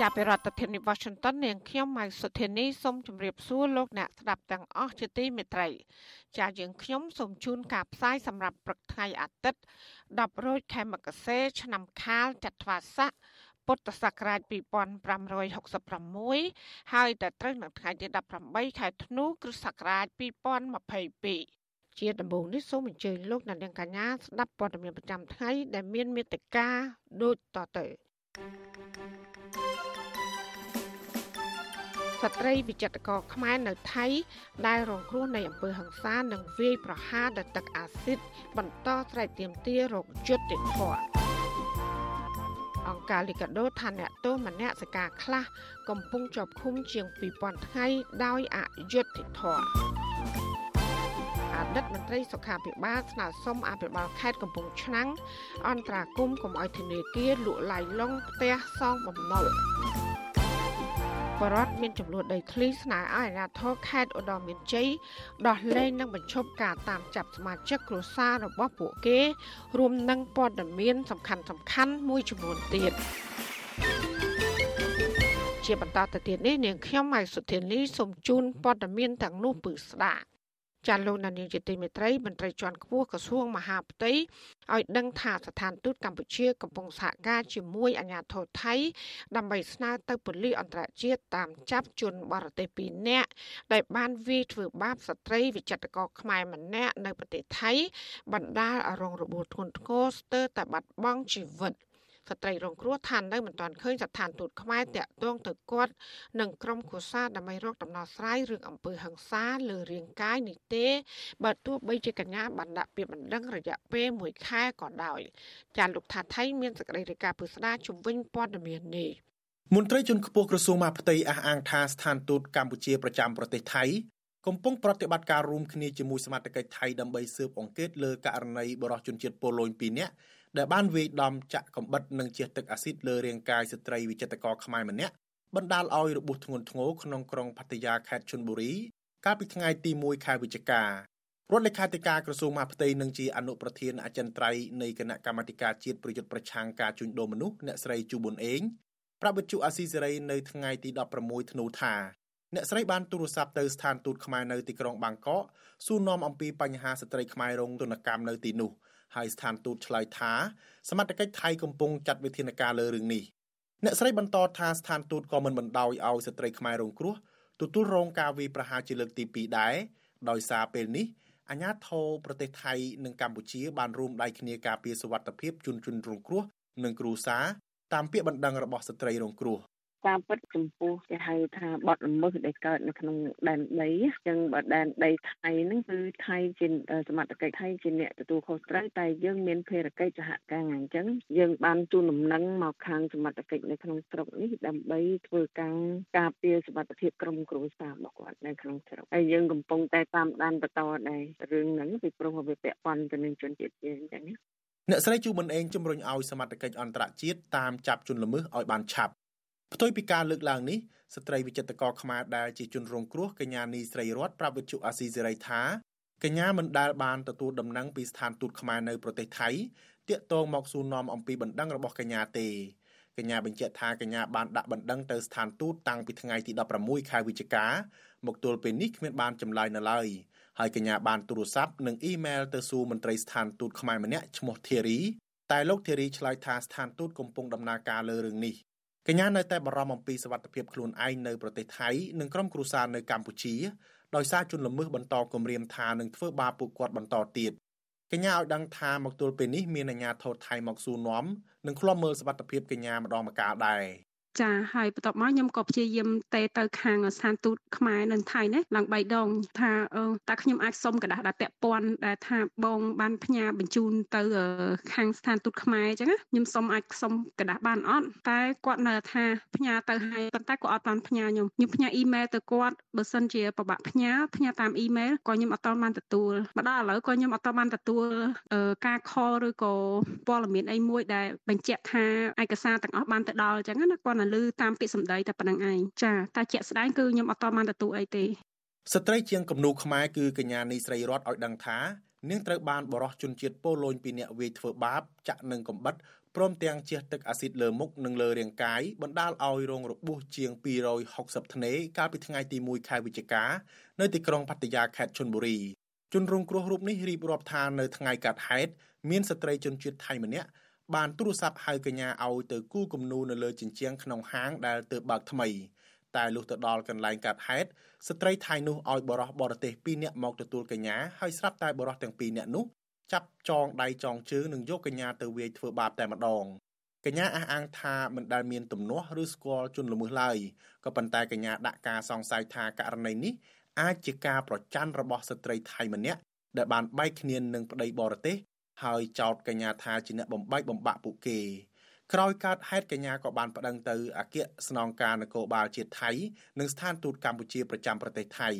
ចាប់ពីរដ្ឋធានី Washington នាងខ្ញុំម៉ៃសុធានីសូមជម្រាបសួរលោកអ្នកស្ដាប់ទាំងអស់ជាទីមេត្រី ចាយើងខ្ញុំសូមជូនការផ្សាយសម្រាប់ព្រឹកថ្ងៃអាទិត្យ10រោចខែមករាឆ្នាំខាលចត្វាស័កពុទ្ធសករាជ2566ហើយតែត្រូវនៅថ្ងៃទី18ខែធ្នូគ្រិស្តសករាជ2022ជាដំបូងនេះសូមអញ្ជើញលោកអ្នកនាងកញ្ញាស្ដាប់ព័ត៌មានប្រចាំថ្ងៃដែលមានមេត្តាដូចតទៅ ស្ត្រីវិចិត្រករខ្មែរនៅថៃ ដែលរងគ្រោះនៃអំពើហិង្សានិងវាយប្រហារដោយទឹកអាស៊ីតបន្តស្រែកទាមទាររកយុត្តិធម៌អង្គការលីកាដូថាអ្នកទោសម្នាក់សកាខ្លះកំពុងជាប់ឃុំជាង2000ថ្ងៃដោយអយុត្តិធម៌អ តីតមន្ត្រីសុខាភិបាលស្នើសុំអភិបាលខេត្តកំពង់ឆ្នាំងអន្តរាគមកុំឲ្យធនាគារលក់ឡាយឡុងផ្ទះសងបំណុលបរដ្ឋមានចំនួនដីធ្លីស្នើឲ្យអាជ្ញាធរខេត្តឧត្តរមានជ័យដោះលែងនិងបញ្ឈប់ការតាមចាប់សមាជិកគ្រួសាររបស់ពួកគេ រួមនឹងព័ត៌មានសំខាន់សំខាន់មួយចំនួនទៀតជាបន្តទៅទៀតនេះនាងខ្ញុំម៉ៃសុធានីសូមជូនព័ត៌មានទាំងនោះពឺស្ដាប់ ចាលោកនានីជាទីមេត្រីមន្ត្រីជាន់ខ្ពស់ក្រសួងមហាផ្ទៃឲ្យដឹងថាស្ថានទូតកម្ពុជាកំពុងសហការជាមួយអាជ្ញាធរថៃ ដើម្បីស្នើទៅប៉ូលីសអន្តរជាតិតាមចាប់ជនបរទេស2នាក់ដែលបានវាយធ្វើបាបស្ត្រីវិចិត្រករខ្មែរម្នាក់នៅប្រទេសថៃបណ្ដាលឲ្យរងរបួសធ្ងន់ធ្ងរស្ទើរតែបាត់បង់ជីវិត ស្ត្រីរងគ្រោះថានៅមិនទាន់ឃើញស្ថានទូតខ្មែរតាក់ទងទៅគាត់និងក្រុមគូសាដើម្បីរកដំណោះស្រាយរឿងអំពើហិង្សាលើរាងកាយនេះទេបើទោះបីជាកញ្ញាបានដាក់ពាក្យបណ្ដឹងរយៈពេល1ខែក៏ដោយចាលោកថាថៃមានសេចក្តីរាយការណ៍ពឹស្ដាជំវិញព័ត៌មាននេះមន្ត្រីជាន់ខ្ពស់ក្រសួងមហាផ្ទៃអះអាងថាស្ថានទូតកម្ពុជាប្រចាំប្រទេសថៃកំពុងប្រតិបត្តិការរួមគ្នាជាមួយសមាជិកថៃដើម្បីស៊ើបអង្កេតលើករណីបរិសុទ្ធជនជាតិប៉ូឡូញ2នាក់ ដែលបានវាយដំចាក់កំបិតនិងជះទឹកអាស៊ីតលើរាងកាយស្ត្រីវិចិត្រករខ្មែរម្នាក់បណ្ដាលឲ្យរបួសធ្ងន់ធ្ងរក្នុងក្រុងផាត់យាខេត្តឈុនបុរីកាលពីថ្ងៃទី1ខែវិច្ឆិការដ្ឋលេខាធិការក្រសួងមហាផ្ទៃនិងជាអនុប្រធានអចិន្ត្រៃយ៍នៃគណៈកម្មាធិការជាតិប្រយុទ្ធប្រឆាំងការជួញដូរមនុស្សអ្នកស្រីជូប៊ុនអេងប្រាប់វិទ្យុអាស៊ីសេរីនៅថ្ងៃទី16ធ្នូថាអ្នកស្រីបានទូរស័ព្ទទៅស្ថានទូតខ្មែរនៅទីក្រុងបាងកកសួរនាំអំពីបញ្ហាស្ត្រីខ្មែររងទណ្ឌកម្មនៅទីនោះ ហើយស្ថានទូតឆ្លើយថាសមត្ថកិច្ចថៃកំពុងចាត់វិធានការលើរឿងនេះអ្នកស្រីបន្តថាស្ថានទូតក៏មិនបណ្ដោយឲ្យស្ត្រីខ្មែររងគ្រោះទទួលរងការវាយប្រហារជាលើកទី2ដែរដោយសារពេលនេះអាញាធរប្រទេសថៃនិងកម្ពុជាបានរួមដៃគ្នាការពារសុវត្ថិភាពជនជនរងគ្រោះនិងគ្រួសារតាមពាក្យបណ្ដឹងរបស់ស្ត្រីរងគ្រោះ តាមពិតចំពោះគេហៅថាបទល្មើសដែលកើតនៅក្នុងដែនដីអញ្ចឹងបើដែនដីថៃហ្នឹងគឺថៃជាសមត្ថកិច្ចថៃជាអ្នកទទួលខុសត្រូវតែយើងមានភារកិច្ចសហការអញ្ចឹងយើងបានជូនដំណឹងមកខាងសមត្ថកិច្ចនៅក្នុងស្រុកនេះដើម្បីធ្វើការការពារសុវត្ថិភាពក្រុមគ្រួសាររបស់គាត់នៅក្នុងស្រុកហើយយើងកំពុងតែតាមដានបន្តដែររឿងហ្នឹងពីព្រោះវាពាក់ព័ន្ធទៅនឹងជនជាតិយើងអញ្ចឹងអ្នកស្រីជូប៊ុនអេងជំរុញឲ្យសមត្ថកិច្ចអន្តរជាតិតាមចាប់ជនល្មើសឲ្យបានឆាប់ ផ្ទុយពីការលើកឡើងនេះស្ត្រីវិចិត្រករខ្មែរដែលជាជនរងគ្រោះកញ្ញានីស្រីរតប្រាប់វិទ្យុអាស៊ីសេរីថាកញ្ញាមិនដែលបានទទួលដំណឹងពីស្ថានទូតខ្មែរនៅប្រទេសថៃតាក់ទងមកសួរនាំអំពីបណ្ដឹងរបស់កញ្ញាទេកញ្ញាបញ្ជាក់ថាកញ្ញាបានដាក់បណ្ដឹងទៅស្ថានទូតតាំងពីថ្ងៃទី16ខែវិច្ឆិកាមកទល់ពេលនេះគ្មានបានចម្លើយនៅឡើយហើយកញ្ញាបានទូរស័ព្ទនិងអ៊ីមែលទៅសួរមន្ត្រីស្ថានទូតខ្មែរម្នាក់ឈ្មោះធីរីតែលោកធីរីឆ្លើយថាស្ថានទូតកំពុងដំណើរការលើរឿងនេះ កញ្ញានៅតែបារម្ភអំពីសុវត្ថិភាពខ្លួនឯងនៅប្រទេសថៃនិងក្រុមគ្រួសារនៅកម្ពុជាដោយសារជនល្មើសបន្តគំរាមថានឹងធ្វើបាបពួកគាត់បន្តទៀតកញ្ញាឲ្យដឹងថាមកទល់ពេលនេះមានអាជ្ញាធរថៃមកសួរនាំនិងឃ្លាំមើលសុវត្ថិភាពកញ្ញាម្ដងម្កាលដែរ ចាហើយបន្ទាប់មកខ្ញុំក៏ព្យាយាមទេទៅខាងស្ថានទូតខ្មែរនៅថៃនេះឡើង3ដងថាតើខ្ញុំអាចសុំกระดาษដែលពាក់ព័ន្ធដែលថាបងបានផ្ញើបញ្ជូនទៅខាងស្ថានទូតខ្មែរអញ្ចឹងខ្ញុំសុំអាចសុំกระดาษបានអត់តែគាត់នៅថាផ្ញើទៅហើយប៉ុន្តែគាត់អត់បានផ្ញើខ្ញុំខ្ញុំផ្ញើអ៊ីមែលទៅគាត់បើសិនជាពិបាកផ្ញើផ្ញើតាមអ៊ីមែលក៏ខ្ញុំអត់បានទទួលមកដល់ឥឡូវក៏ខ្ញុំអត់បានទទួលការខលឬក៏ព័ត៌មានអីមួយដែលបញ្ជាក់ថាឯកសារទាំងអស់បានទៅដល់អញ្ចឹងណាគាត់ មកលើតាមពាក្យសម្ដីតែប៉ុណ្្នឹងឯងចាតែជាក់ស្ដែងគឺខ្ញុំអត់តបានទទួលអីទេស្ត្រីជាងគំនូខ្មែរគឺកញ្ញានីស្រីរតឲ្យដឹងថានាងត្រូវបានបរោះជនជាតិប៉ូឡូញពីអ្នកវាយធ្វើបាបចាក់នឹងកំបិតព្រមទាំងជះទឹកអាស៊ីតលើមុខនិងលើរាងកាយបណ្ដាលឲ្យរងរបួសជាង260ធ្នេកាលពីថ្ងៃទី1ខែវិច្ឆិកានៅទីក្រុងបាត់យ៉ាខេត្តឈុនបុរីជនរងគ្រោះរូបនេះរៀបរាប់ថានៅថ្ងៃកើតហេតុមានស្ត្រីជនជាតិថៃម្នាក់ បានទូរស័ព្ទហៅកញ្ញាឲ្យទៅគូគំនូនៅលើជញ្ជាំងក្នុងហាងដែលទើបបើកថ្មីតែលុះទៅដល់កន្លែងកាត់ហេតុស្ត្រីថៃនោះឲ្យបរោះបរទេស2នាក់មកទទួលកញ្ញាហើយស្រាប់តែបរោះទាំង2នាក់នោះចាប់ចងដៃចងជើងនិងយកកញ្ញាទៅវាយធ្វើបាបតែម្ដងកញ្ញាអះអាងថាមិនដែលមានទំនាស់ឬស្គាល់ជនល្មើសឡើយក៏ប៉ុន្តែកញ្ញាដាក់ការសង្ស័យថាករណីនេះអាចជាការប្រច័ណ្ឌរបស់ស្ត្រីថៃម្នាក់ដែលបានបែកគ្នានឹងប្តីបរទេស ហើយចោទកញ្ញាថាជាអ្នកបំបែកបំបាក់ពួកគេក្រោយកើតហេតុកញ្ញាក៏បានប្តឹងទៅអគ្គស្នងការនគរបាលជាតិថៃនិងស្ថានទូតកម្ពុជាប្រចាំប្រទេសថៃ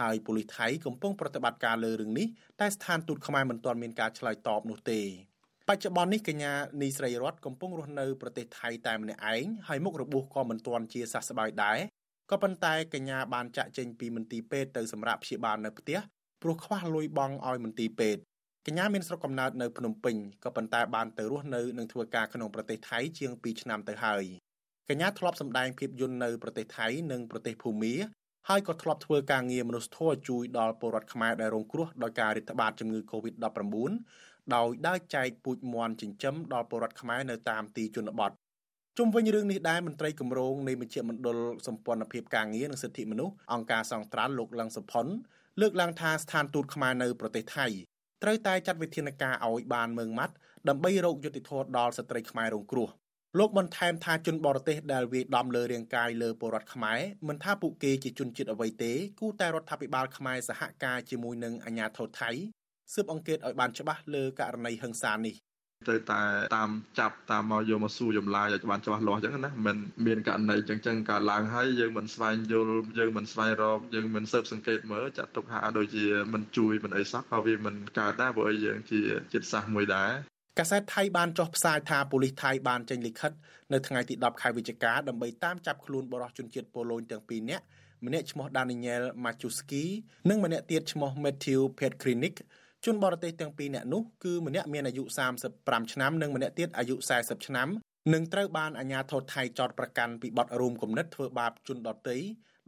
ហើយប៉ូលីសថៃកំពុងប្រតិបត្តិការលើរឿងនេះតែស្ថានទូតខ្មែរមិនទាន់មានការឆ្លើយតបនោះទេបច្ចុប្បន្ននេះកញ្ញានីស្រីរតកំពុងរស់នៅប្រទេសថៃតែម្នាក់ឯងហើយមុខរបួសក៏មិនទាន់ជាសះស្បើយដែរក៏ប៉ុន្តែកញ្ញាបានចាក់ចេញពីមន្ទីរពេទ្យទៅសម្រាប់ព្យាបាលនៅផ្ទះព្រោះខ្វះលុយបង់ឲ្យមន្ទីរពេទ្យ កញ្ញាមានស្រុកកំណើតនៅភ្នំពេញក៏ប៉ុន្តែបានទៅរស់នៅនិងធ្វើការក្នុងប្រទេសថៃជាង2ឆ្នាំទៅហើយកញ្ញាធ្លាប់សម្ដែងភាពយន្តនៅប្រទេសថៃនិងប្រទេសភូមាហើយក៏ធ្លាប់ធ្វើការងារមនុស្សធម៌ជួយដល់ពលរដ្ឋខ្មែរដែលរងគ្រោះដោយការរាតត្បាតជំងឺ Covid-19 ដោយដើរចែកពូជមន់ចិញ្ចឹមដល់ពលរដ្ឋខ្មែរនៅតាមទីជនបទជុំវិញរឿងនេះដែរមន្ត្រីគម្រោងនៃមជ្ឈមណ្ឌលសម្ព័ន្ធភាពការងារនិងសិទ្ធិមនុស្សអង្គការសង្ត្រាល់លោកលឹងសុផុនលើកឡើងថាស្ថានទូតខ្មែរនៅប្រទេសថៃ ត្រូវតែចាត់វិធានការឲ្យបានម៉ឺងម៉ាត់ដើម្បីរកយុត្តិធម៌ដល់ស្ត្រីខ្មែររងគ្រោះលោកបន្ថែមថាជនបរទេសដែលវាយដំលើរាងកាយលើពលរដ្ឋខ្មែរមិនថាពួកគេជាជនជាតិអ្វីទេគូតែរដ្ឋាភិបាលខ្មែរសហការជាមួយនឹងអាជ្ញាធរថៃស៊ើបអង្កេតឲ្យបានច្បាស់លើករណីហិង្សានេះ ទៅតែតាមចាប់តាមមកយកមកសួរចម្លើយឲ្យបានច្បាស់លាស់អញ្ចឹងណាមិនមានករណីអញ្ចឹងចឹងកើតឡើងហើយយើងមិនស្វែងយល់យើងមិនស្វែងរកយើងមិនស៊ើបសង្កេតមើលចាត់ទុកថាដូចជាមិនជួយមិនអីសោះក៏វាមិនកើតដែរព្រោះយើងជាចិត្តសាសមួយដែរកាសែតថៃបានចុះផ្សាយថាប៉ូលីសថៃបានចេញលិខិតនៅថ្ងៃទី10ខែវិច្ឆិកាដើម្បីតាមចាប់ខ្លួនបរិសុជនជាតិប៉ូឡូញទាំងពីរនាក់ម្នាក់ឈ្មោះ Daniel Machuski និងម្នាក់ទៀតឈ្មោះ Matthew Petkrinik ជនបរទេសទាំងពីរនាក់នោះគឺម្នាក់មានអាយុ35ឆ្នាំនិងម្នាក់ទៀតអាយុ40ឆ្នាំនឹងត្រូវបានអាជ្ញាធរថៃចោទប្រកាន់ពីបទរួមគំនិតធ្វើបាបជនដទៃ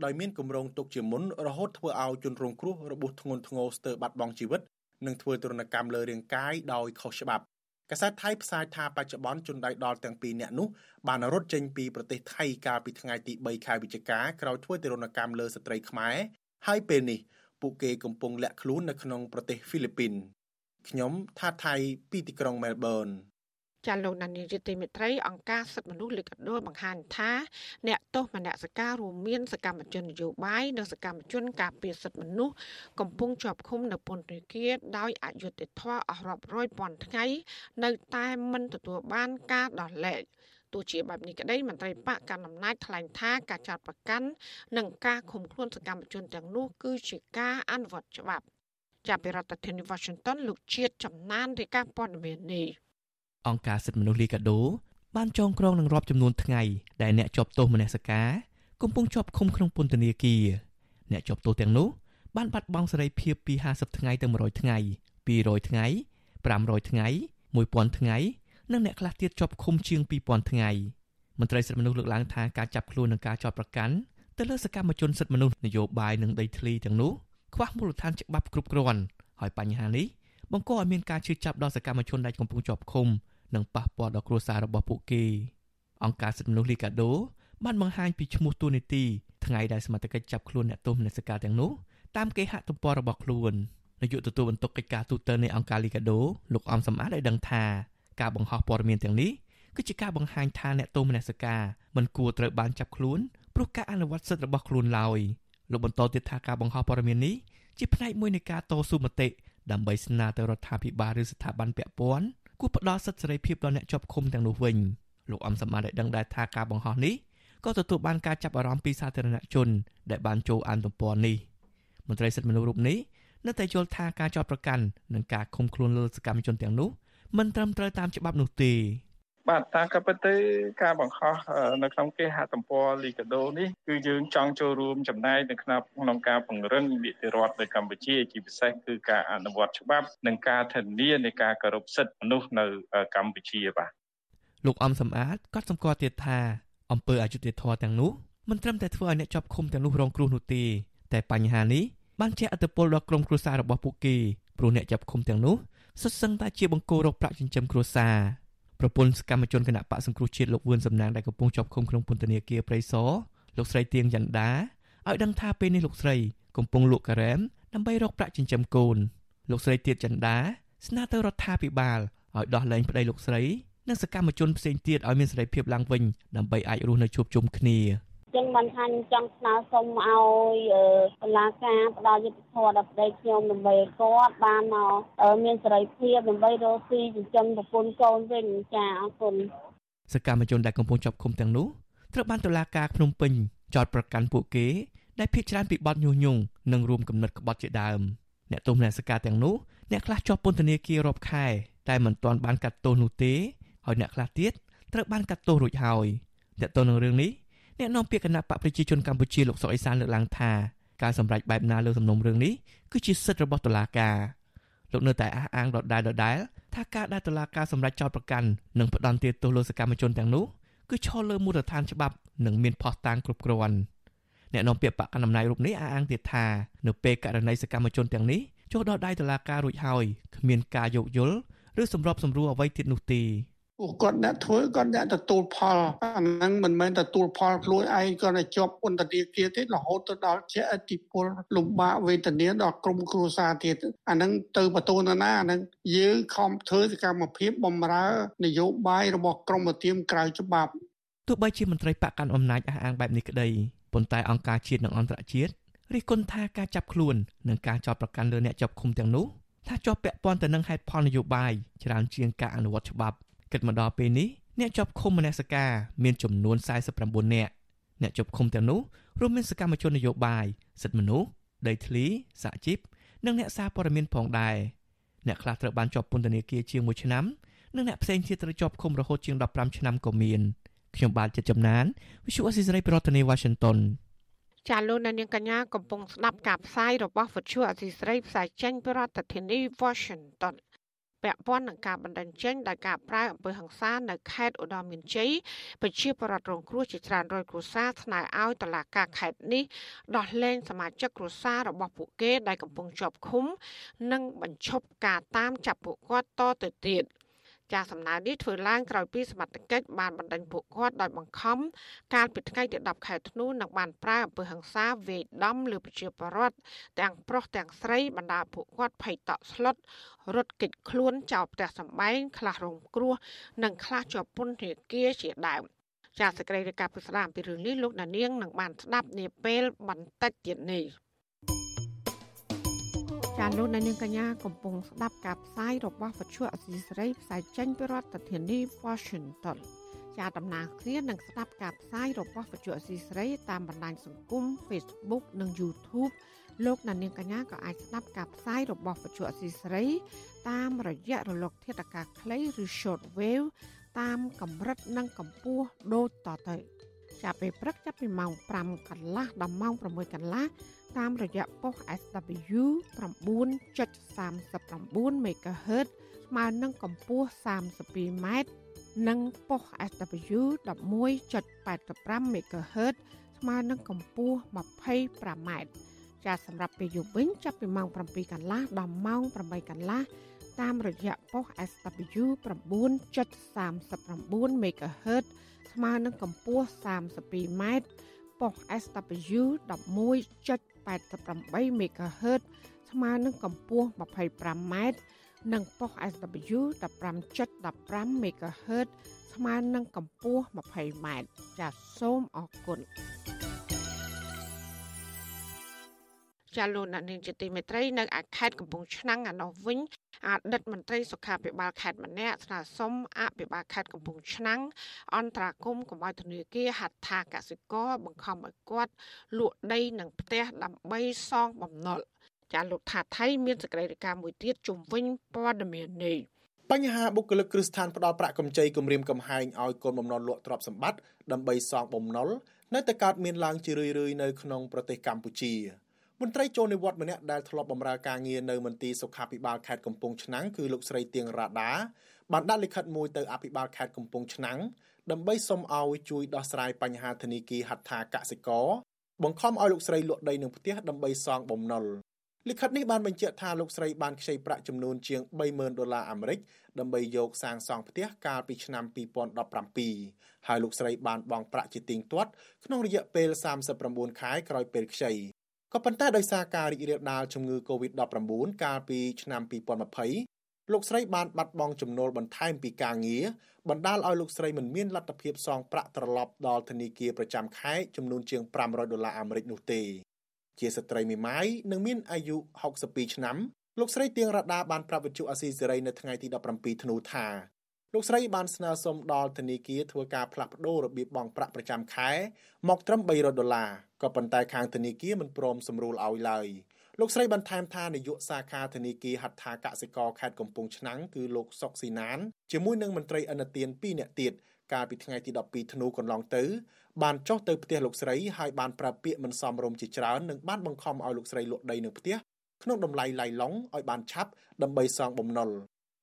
ដោយមានគម្រោងទុកជាមុនរហូតធ្វើឲ្យជនរងគ្រោះរបួសធ្ងន់ធ្ងរស្ទើរបាត់បង់ជីវិតនិងធ្វើទរណកម្មលើរាងកាយដោយខុសច្បាប់កាសែតថៃផ្សាយថាបច្ចុប្បន្នជនដៃដល់ទាំងពីរនាក់នោះបានរត់ចេញពីប្រទេសថៃកាលពីថ្ងៃទី3ខែវិច្ឆិកាក្រោយធ្វើទរណកម្មលើស្ត្រីខ្មែរហើយពេលនេះ ពួកគេកំពុងលាក់ខ្លួននៅក្នុងប្រទេសហ្វីលីពីនខ្ញុំថាថៃពីទីក្រុងមែលប៊នចាលោកនានីរដ្ឋមិត្រីអង្គការសិទ្ធិមនុស្សលើកដោបង្ហាញថាអ្នកទោសមនសិការរួមមានសកម្មជននយោបាយនិងសកម្មជនការពារសិទ្ធិមនុស្សកំពុងជាប់ឃុំនៅពន្ធនាគារដោយអយុត្តិធម៌អស់រាប់រយពាន់ថ្ងៃ នៅតែមិនទទួលបានការដោះលែង ទោះជាបែបនេះក្តីមន្ត្រីបកកណ្ដាលអំណាចថ្លែងថាការចាត់ប្រកាន់និងការឃុំខ្លួនសកម្មជនទាំងនោះគឺជាការអនុវត្តច្បាប់ចាប់ពីរដ្ឋធានី Washington លោកជាតិចំណានរាយការណ៍ព័ត៌មាននេះអង្គការសិទ្ធិមនុស្សលីកាដូបានចងក្រងនឹងរាប់ចំនួនថ្ងៃដែលអ្នកជាប់ទោសមនសិការកំពុងជាប់ឃុំក្នុងពន្ធនាគារអ្នកជាប់ទោសទាំងនោះបានបាត់បង់សេរីភាពពី50ថ្ងៃទៅ100ថ្ងៃ200ថ្ងៃ500ថ្ងៃ1000ថ្ងៃ និងអ្នកខ្លះទៀតជាប់ឃុំជាង2000ថ្ងៃមន្ត្រីសិទ្ធិមនុស្សលើកឡើងថាការចាប់ខ្លួននិងការចោទប្រកាន់ទៅលើសកម្មជនសិទ្ធិមនុស្សនយោបាយនិងដីធ្លីទាំងនោះខ្វះមូលដ្ឋានច្បាប់គ្រប់គ្រាន់ហើយបញ្ហានេះបង្កឲ្យមានការឈឺចាប់ដល់សកម្មជនដែលកំពុងជាប់ឃុំនិងប៉ះពាល់ដល់គ្រួសាររបស់ពួកគេអង្គការសិទ្ធិមនុស្សលីកាដូបានបង្ហាញពីឈ្មោះទូនីតិថ្ងៃដែលសមត្ថកិច្ចចាប់ខ្លួនអ្នកទោសមនសិការទាំងនោះតាមគេហទំព័ររបស់ខ្លួននាយកទទួលបន្ទុកកិច្ចការទូតនៃអង្គការលីកាដូលោកអំសំអាតបានដឹងថា ការបង្ហោះព័ត៌មានទាំងនេះគឺជាការបង្ហាញថាអ្នកទោសមនសិការមិនគួរត្រូវបានចាប់ខ្លួនព្រោះការអនុវត្តសិទ្ធិរបស់ខ្លួនឡើយលោកបន្តទៀតថាការបង្ហោះព័ត៌មាននេះជាផ្នែកមួយនៃការតស៊ូមតិដើម្បីស្នើទៅរដ្ឋាភិបាលឬស្ថាប័នពាក់ព័ន្ធគួរផ្ដល់សិទ្ធិសេរីភាពដល់អ្នកជាប់ឃុំទាំងនោះវិញលោកអំសម្បត្តិបានដឹងដែរថាការបង្ហោះនេះក៏ទទួលបានការចាប់អារម្មណ៍ពីសាធារណជនដែលបានចូលអានទំព័រនេះមន្ត្រីសិទ្ធិមនុស្សរូបនេះនៅតែយល់ថាការចោទប្រកាន់និងការឃុំខ្លួនលើសកម្មជនទាំងនោះ មិនត្រឹមត្រូវតាមច្បាប់នោះទេបាទតាមក៏ពិតទៅការបង្ខំនៅក្នុងគេហទំព័រលីកាដូនេះគឺយើងចង់ចូលរួមចំណែកនៅក្នុងក្នុងការពង្រឹងនីតិរដ្ឋនៅកម្ពុជាជាពិសេសគឺការអនុវត្តច្បាប់និងការធានានៃការគោរពសិទ្ធិមនុស្សនៅកម្ពុជាបាទលោកអំសំអាតក៏សម្គាល់ទៀតថាអង្គើអយុធធរទាំងនោះមិនត្រឹមតែធ្វើឲ្យអ្នកជាប់ឃុំទាំងនោះរងគ្រោះនោះទេតែបញ្ហានេះបានជះឥទ្ធិពលដល់ក្រុមគ្រួសាររបស់ពួកគេព្រោះអ្នកចាប់ឃុំទាំងនោះ សុទ្ធសឹងតែជាបង្គោលរកប្រាក់ចិញ្ចឹមគ្រួសារប្រពន្ធសកម្មជនគណៈបកសង្គ្រោះជាតិលោកវឿនសំណាងដែលកំពុងជាប់ឃុំក្នុងពន្ធនាគារព្រៃសរលោកស្រីទៀងចន្ទាឲ្យដឹងថាពេលនេះលោកស្រីកំពុងលក់ការ៉េមដើម្បីរកប្រាក់ចិញ្ចឹមកូនលោកស្រីទៀតចន្ទាស្នើទៅរដ្ឋាភិបាលឲ្យដោះលែងប្តីលោកស្រីនិងសកម្មជនផ្សេងទៀតឲ្យមានសេរីភាពឡើងវិញដើម្បីអាចរស់នៅជួបជុំគ្នា ចឹងបានថាចង់ស្នើសុំឲ្យតុលាការផ្ដល់យុត្តិធម៌ដល់ប្តីខ្ញុំដើម្បីគាត់បានមកមានសេរីភាពដើម្បីរកស៊ីចិញ្ចឹមប្រពន្ធកូនវិញចាអរគុណសកម្មជនដែលកំពុងជាប់ឃុំទាំងនោះត្រូវបានតុលាការភ្នំពេញចោទប្រកាន់ពួកគេដែលភ័យច្រើនពីបទញុះញង់និងរួមគំនិតក្បត់ជាដើមអ្នកទោសមនសិការទាំងនោះអ្នកខ្លះជាប់ពន្ធនាគាររាប់ខែតែមិនទាន់បានកាត់ទោសនោះទេហើយអ្នកខ្លះទៀតត្រូវបានកាត់ទោសរួចហើយតើតើនឹងរឿងនេះ អ្នកនាំពាក្យគណៈបកប្រជាជនកម្ពុជាលោកសុកអេសានលើកឡើងថាការសម្រេចបែបណាលើសំណុំរឿងនេះគឺជាសិទ្ធិរបស់តុលាការលោកនៅតែអះអាងដដែលដដែលថាការដែលតុលាការសម្រេចចោទប្រកាន់និងផ្ដន្ទាទោសលើសកម្មជនទាំងនោះគឺឈលលើមូលដ្ឋានច្បាប់និងមានភស្តុតាងគ្រប់គ្រាន់អ្នកនាំពាក្យបកកណ្ដាលអំណាចរូបនេះអះអាងទៀតថានៅពេលករណីសកម្មជនទាំងនេះចូលដល់ដៃតុលាការរួចហើយគ្មានការយោគយល់ឬសម្របសម្រួលអ្វីទៀតនោះទេ ពួកគាត់អ្នកធ្វើគាត់អ្នកទទួលផលអាហ្នឹងមិនមែនទទួលផលខ្លួនឯងគាត់តែជាប់ពន្ធនាគារទេរហូតទៅដល់ជាអតិពលលំបាកវេទនាដល់ក្រុមគ្រួសារទៀតអាហ្នឹងទៅបន្ទោណាអាហ្នឹងយើងខំធ្វើសកម្មភាពបំរើ នយោបាយរបស់ក្រមធៀមក្រៅច្បាប់ទោះបីជាមន្ត្រីបកកាន់អំណាចអះអាងបែបនេះក្តីប៉ុន្តែអង្គការជាតិនិងអន្តរជាតិរិះគន់ថាការចាប់ខ្លួននិងការចោទប្រកាន់លើអ្នកជាប់ឃុំទាំងនោះថាជាប់ពាក់ព័ន្ធទៅនឹងហេតុផលនយោបាយច្រើនជាងការអនុវត្តច្បាប់ គិតមកដល់ពេលនេះអ្នកជាប់ឃុំមនសិការមានចំនួន49នាក់អ្នកជាប់ឃុំទាំងនោះរួមមានសកម្មជននយោបាយសិទ្ធិមនុស្សដីធ្លីសហជីពនិងអ្នកសារព័ត៌មានផងដែរអ្នកខ្លះត្រូវបានជាប់ពន្ធនាគារជាង1ឆ្នាំនិងអ្នកផ្សេងទៀតត្រូវជាប់ឃុំរហូតជាង15ឆ្នាំក៏មានខ្ញុំបាទចិត្តចំណាន Visual Assisray ប្រធានាទី Washington ចាលោកនាងកញ្ញាកំពុងស្ដាប់ការផ្សាយរបស់វិទ្យុអសីស្រីផ្សាយចេញពីរដ្ឋធានី Washington ពាក់ព័ន្ធនឹងការបណ្ដឹងចេញដោយការប្រើអំពើហិង្សានៅខេត្តឧត្តរមានជ័យប្រជាពលរដ្ឋរងគ្រោះជាច្រើនរយគ្រួសារស្នើឲ្យតុលាការខេត្តនេះដោះលែងសមាជិកគ្រួសាររបស់ពួកគេដែលកំពុងជាប់ឃុំ និងបញ្ឈប់ការតាមចាប់ពួកគាត់តទៅទៀត។ ចាសំណើនេះធ្វើឡើងក្រោយពីសមត្ថកិច្ចបានបណ្ដេញពួកគាត់ដោយបង្ខំកាលពីថ្ងៃទី10ខែធ្នូនិងបានប្រើអំពើហិង្សាវាយដំលើប្រជាពលរដ្ឋទាំងប្រុសទាំងស្រីបណ្ដាពួកគាត់ភ័យតក់ស្លុតរត់គេចខ្លួនចោលផ្ទះសម្បែងខ្លះរងគ្រោះនិងខ្លះជាប់ពន្ធនាគារជាដើមចាសសេចក្តីរាយការណ៍ពីស្ដាមពីរឿងនេះលោកដានៀងនឹងបានស្ដាប់នាពេលបន្តិចទៀតនេះ ចាលោកនាងកញ្ញាកំពុងស្ដាប់ការផ្សាយរបស់វិទ្យុអសីសេរីផ្សាយចេញពីរដ្ឋធានី Washington ជាដំណើរគ្នានឹងស្ដាប់ការផ្សាយរបស់វិទ្យុអសីសេរីតាមបណ្ដាញសង្គម Facebook និង YouTube លោកនាងកញ្ញាក៏អាចស្ដាប់ការផ្សាយរបស់វិទ្យុអសីសេរីតាមរយៈរលកធាតុអាកាសខ្លីឬ Shortwave តាមកម្រិតនិងកម្ពស់ដូចតទៅ ចាប់ពេលព្រឹកចាប់ពីម៉ោង5កន្លះដល់ម៉ោង6កន្លះតាមរយៈប៉ុស SW 9.39 MHz ស្មើនឹងកម្ពស់ 32m និងប៉ុស SW 11.85 MHz ស្មើនឹងកម្ពស់ 25m ចាសម្រាប់ពេលយប់វិញចាប់ពីម៉ោង7កន្លះដល់ម៉ោង8កន្លះ តាមរយៈប៉ុស SW 9.39 MHz ស្មើនឹងកម្ពស់ 32m ប៉ុស SW 11.88 MHz ស្មើនឹងកម្ពស់ 25m និងប៉ុស SW 15.15 MHz ស្មើនឹងកម្ពស់ 20m ចាសសូមអរគុណ ចាលោកអ្នកនាងជាទីមេត្រីនៅឯខេត្តកំពង់ឆ្នាំងឯណោះវិញអតីតមន្ត្រីសុខាភិបាលខេត្តម្នាក់ស្នើសុំអភិបាលខេត្តកំពង់ឆ្នាំងអន្តរាគមកុំឲ្យធនាគារហត្ថាកសិករបង្ខំឲ្យគាត់លក់ដីនិងផ្ទះដើម្បីសងបំណុលចាលោកថាថៃមានសេចក្តីរាយការណ៍មួយទៀតជំវិញព័ត៌មាននេះបញ្ហាបុគ្គលិកគ្រឹះស្ថានផ្ដល់ប្រាក់កម្ចីគម្រាមកំហែងឲ្យកូនបំណុលលក់ទ្រព្យសម្បត្តិដើម្បីសងបំណុលនៅតែកើតមានឡើងជារឿយៗនៅក្នុងប្រទេសកម្ពុជា មន្ត្រីចូលនិវត្តន៍ម្នាក់ដែលធ្លាប់បម្រើការងារនៅមន្ទីរសុខាភិបាលខេត្តកំពង់ឆ្នាំងគឺលោកស្រីទៀងរ៉ាដាបានដាក់លិខិតមួយទៅអភិបាលខេត្តកំពង់ឆ្នាំងដើម្បីសុំឲ្យជួយដោះស្រាយបញ្ហាធនាគារហត្ថាកសិករបង្ខំឲ្យលោកស្រីលក់ដីនិងផ្ទះដើម្បីសងបំណុលលិខិតនេះបានបញ្ជាក់ថាលោកស្រីបានខ្ចីប្រាក់ចំនួនជាង30,000ដុល្លារអាមេរិកដើម្បីយកសាងសង់ផ្ទះកាលពីឆ្នាំ2017ហើយលោកស្រីបានបង់ប្រាក់ជាទៀងទាត់ក្នុងរយៈពេល39ខែក្រោយពេលខ្ចី ក៏ប៉ុន្តែដោយសារការរីករាលដាលជំងឺ Covid-19 កាលពីឆ្នាំ2020លោកស្រីបានបាត់បង់ចំណូលបន្ថែមពីការងារបណ្ដាលឲ្យលោកស្រីមិនមានលទ្ធភាពសងប្រាក់ត្រឡប់ដល់ធនាគារប្រចាំខែចំនួនជាង500ដុល្លារអាមេរិកនោះទេជាស្ត្រីមេម៉ាយនិងមានអាយុ62ឆ្នាំលោកស្រីទៀងរ៉ាដាបានប្រាប់វិទ្យុអាស៊ីសេរីនៅថ្ងៃទី17ធ្នូថា លោកស្រីបានស្នើសុំដល់ធនាគារធ្វើការផ្លាស់ប្តូររបៀបបង់ប្រាក់ប្រចាំខែមកត្រឹម300ដុល្លារក៏ប៉ុន្តែខាងធនាគារមិនព្រមសម្រួលឲ្យឡើយលោកស្រីបន្ថែមថានាយកសាខាធនាគារហត្ថាកសិករខេត្តកំពង់ឆ្នាំងគឺលោកសុកស៊ីណានជាមួយនឹងមន្ត្រីអនុទាន2នាក់ទៀតកាលពីថ្ងៃទី12ធ្នូកន្លងទៅ បានចុះទៅផ្ទះលោកស្រីហើយបានប្រាប់ពាក្យមិនសមរម្យជាច្រើននិងបានបង្ខំឲ្យលោកស្រីលក់ដីនៅផ្ទះក្នុងតម្លៃឡៃឡុងឲ្យបានឆាប់ដើម្បីសងបំណុល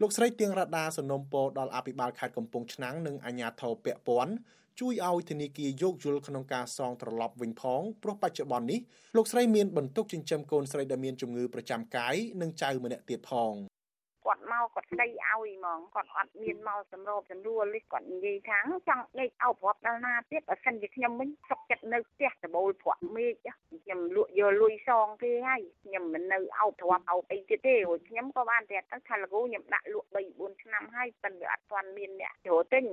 លោកស្រីទៀងរ៉ាដាសនំពោដល់អភិបាលខេត្តកំពង់ឆ្នាំងនិងអាជ្ញាធរពាក់ព័ន្ធជួយឲ្យធនាគារយោគយល់ក្នុងការសងត្រឡប់វិញផងព្រោះបច្ចុប្បន្ននេះលោកស្រីមានបន្ទុកចិញ្ចឹមកូនស្រីដែលមានជំងឺប្រចាំកាយនិងចៅម្នាក់ទៀតផង គាត់មកគាត់ស្ដីឲ្យហ្មងគាត់អត់មានមកសម្របសម្រួលនេះគាត់និយាយថាចង់ដេកឲ្យប្រាប់ដល់ណាទៀតបើសិនជាខ្ញុំវិញសុកចិត្តនៅផ្ទះដបូលភក់មេឃខ្ញុំលក់យកលុយសងគេហើយខ្ញុំមិននៅឲ្យទ្រាប់ឲ្យអីទៀតទេព្រោះខ្ញុំក៏បានតែថាលកូខ្ញុំដាក់លក់3 4ឆ្នាំហើយប៉ុន្តែអត់ទាន់មានអ្នកចូលទិញ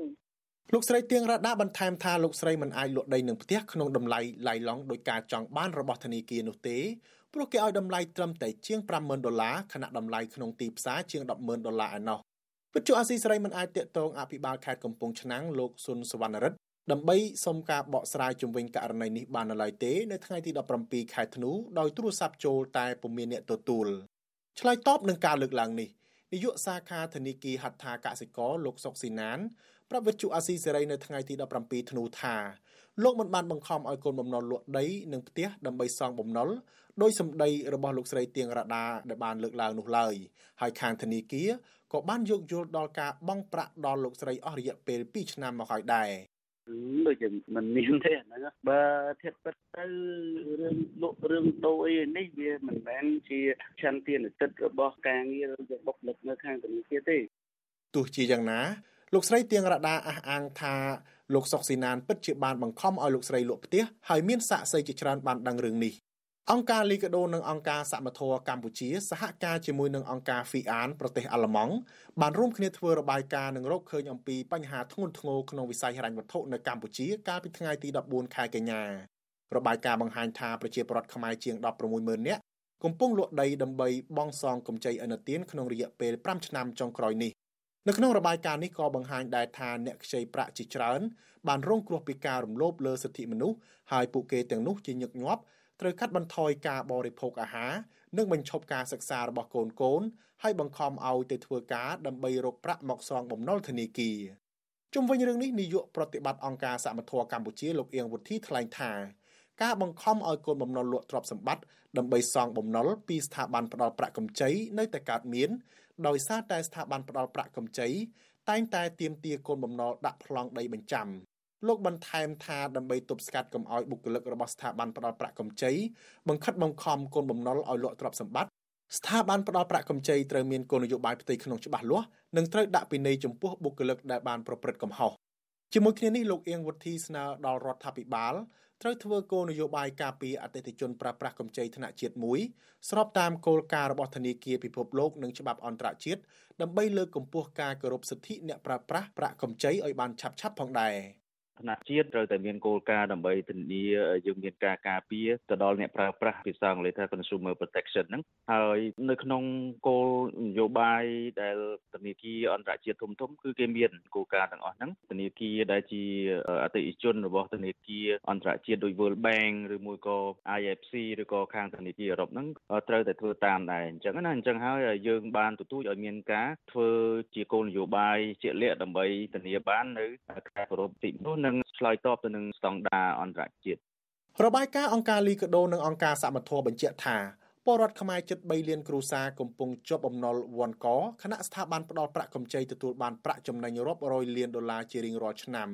លោកស្រីទៀងរ៉ាដាបន្ថែមថាលោកស្រីមិនអាចលក់ដីនឹងផ្ទះក្នុងតម្លៃឡៃឡង់ដោយការចង់បានរបស់ធនាគារនោះទេ ព្រោះគេឲ្យតម្លៃត្រឹមតែជាង50000ដុល្លារខណៈតម្លៃក្នុងទីផ្សារជាង100,000ដុល្លារឯណោះវិទ្យុអាស៊ីសេរីមិនអាចតាក់ទងអភិបាលខេត្តកំពង់ឆ្នាំងលោកស៊ុនសវណ្ណរិទ្ធដើម្បីសុំការបកស្រាយជំវិញករណីនេះបាននៅឡើយទេនៅថ្ងៃទី17ខែធ្នូដោយទូរស័ព្ទចូលតែពុំមានអ្នកទទួលឆ្លើយតបនឹងការលើកឡើងនេះនាយកសាខាធនាគារហត្ថាកសិករលោកសុកស៊ីណានប្រាប់វិទ្យុអាស៊ីសេរីនៅថ្ងៃទី17ធ្នូថាលោកមិនបានបង្ខំឲ្យកូនបំណុលលក់ដីនិងផ្ទះដើម្បីសងបំណុល ដោយសម្ដីរបស់លោកស្រីទៀងរ៉ាដាដែលបានលើកឡើងនោះឡើយហើយខាងធនាគារក៏បានយោគយល់ដល់ការបង់ប្រាក់ដល់លោកស្រីអស់រយៈពេល2ឆ្នាំមកហើយដែរដូចជាមិនមានទេហ្នឹងបើធៀបពិតទៅរឿងលក់រឿងតូអីនេះវាមិនមែនជាឆន្ទានុសិទ្ធិរបស់ការងាររបស់បុគ្គលិកនៅខាងធនាគារទេទោះជាយ៉ាងណាលោកស្រីទៀងរ៉ាដាអះអាងថាលោកសុកស៊ីណានពិតជាបានបង្ខំឲ្យលោកស្រីលក់ផ្ទះហើយមានសាក់សីជាច្រើនបានដឹងរឿងនេះ អង្គការលីកាដូនិងអង្គការសមត្ថៈកម្ពុជាសហការជាមួយនឹងអង្គការ FIAN ប្រទេសអាល្លឺម៉ង់បានរួមគ្នាធ្វើរបាយការណ៍និងរកឃើញអំពីបញ្ហាធ្ងន់ធ្ងរក្នុងវិស័យហិរញ្ញវត្ថុនៅកម្ពុជាកាលពីថ្ងៃទី14ខែកញ្ញារបាយការណ៍បង្ហាញថាប្រជាពលរដ្ឋខ្មែរជាង160,000នាក់កំពុងលក់ដីដើម្បីបង់សងកម្ចីឥណទានក្នុងរយៈពេល5ឆ្នាំចុងក្រោយនេះនៅក្នុងរបាយការណ៍នេះក៏បង្ហាញដែរថាអ្នកខ្ចីប្រាក់ជាច្រើនបានរងគ្រោះពីការរំលោភលើសិទ្ធិមនុស្សហើយពួកគេទាំងនោះជាញឹកញាប់ ត្រូវកាត់បន្ថយការបរិភោគអាហារនិងបញ្ឈប់ការសិក្សារបស់កូនកូនហើយបង្ខំឲ្យទៅធ្វើការដើម្បីរកប្រាក់មកសងបំណុលធនាគារជុំវិញរឿងនេះនាយកប្រតិបត្តិអង្គការសមត្ថៈកម្ពុជាលោកអៀងវុធីថ្លែងថាការបង្ខំឲ្យកូនបំណុលលក់ទ្រព្យសម្បត្តិដើម្បីសងបំណុលពីស្ថាប័នផ្ដល់ប្រាក់កម្ចីនៅតែកើតមានដោយសារតែស្ថាប័នផ្ដល់ប្រាក់កម្ចីតែងតែទាមទារកូនបំណុលដាក់ប្លង់ដីបញ្ចាំ លោកបន្ថែមថាដើម្បីទប់ស្កាត់កុំឲ្យបុគ្គលិករបស់ស្ថាប័នផ្ដល់ប្រាក់កម្ចីបង្ខិតបង្ខំកូនបំណុលឲ្យលក់ទ្រព្យសម្បត្តិស្ថាប័នផ្ដល់ប្រាក់កម្ចីត្រូវមានគោលនយោបាយផ្ទៃក្នុងច្បាស់លាស់និងត្រូវដាក់ពិន័យចំពោះបុគ្គលិកដែលបានប្រព្រឹត្តកំហុសជាមួយគ្នានេះលោកអៀងវុធីស្នើដល់រដ្ឋាភិបាលត្រូវធ្វើគោលនយោបាយការពារអតិថិជនប្រើប្រាស់កម្ចីធនជាតិមួយស្របតាមគោលការណ៍របស់ធនាគារពិភពលោកនិងច្បាប់អន្តរជាតិដើម្បីលើកកម្ពស់ការគោរពសិទ្ធិអ្នកប្រើប្រាស់ប្រាក់កម្ចីឲ្យបានឆាប់ៗផងដែរ។ ថ្នាក់ជាតិត្រូវតែមានគោលការណ៍ដើម្បីធានាយើងមានការការពារទៅដល់អ្នកប្រើប្រាស់ភាសាអង់គ្លេសថា consumer protection ហ្នឹងហើយនៅក្នុងគោលនយោបាយដែលធនាគារអន្តរជាតិធំធំគឺគេមានគោលការណ៍ទាំងអស់ហ្នឹងធនាគារដែលជាអតិថិជនរបស់ធនាគារអន្តរជាតិដូច World Bank ឬមួយក៏ IFC ឬក៏ខាងធនាគារអឺរ៉ុបហ្នឹងត្រូវតែធ្វើតាមដែរអញ្ចឹងណាអញ្ចឹងហើយយើងបានទទូចឲ្យមានការធ្វើជាគោលនយោបាយជាក់លាក់ដើម្បីធានាបាននៅការគោរពសិទ្ធិមនុស្សនិងឆ្លើយតបទៅនឹងស្តង់ដារអន្តរជាតិរបាយការណ៍អង្គការលីកាដូនិងអង្គការសមត្ថៈបញ្ជាក់ថាពលរដ្ឋខ្មែរជិត3លានគ្រួសារកំពុងជាប់បំណុលវ៉ាន់កខណៈស្ថាប័នផ្ដល់ប្រាក់កម្ចីទទួលបានប្រាក់ចំណេញរាប់រយលានដុល្លារជារៀងរាល់ឆ្នាំ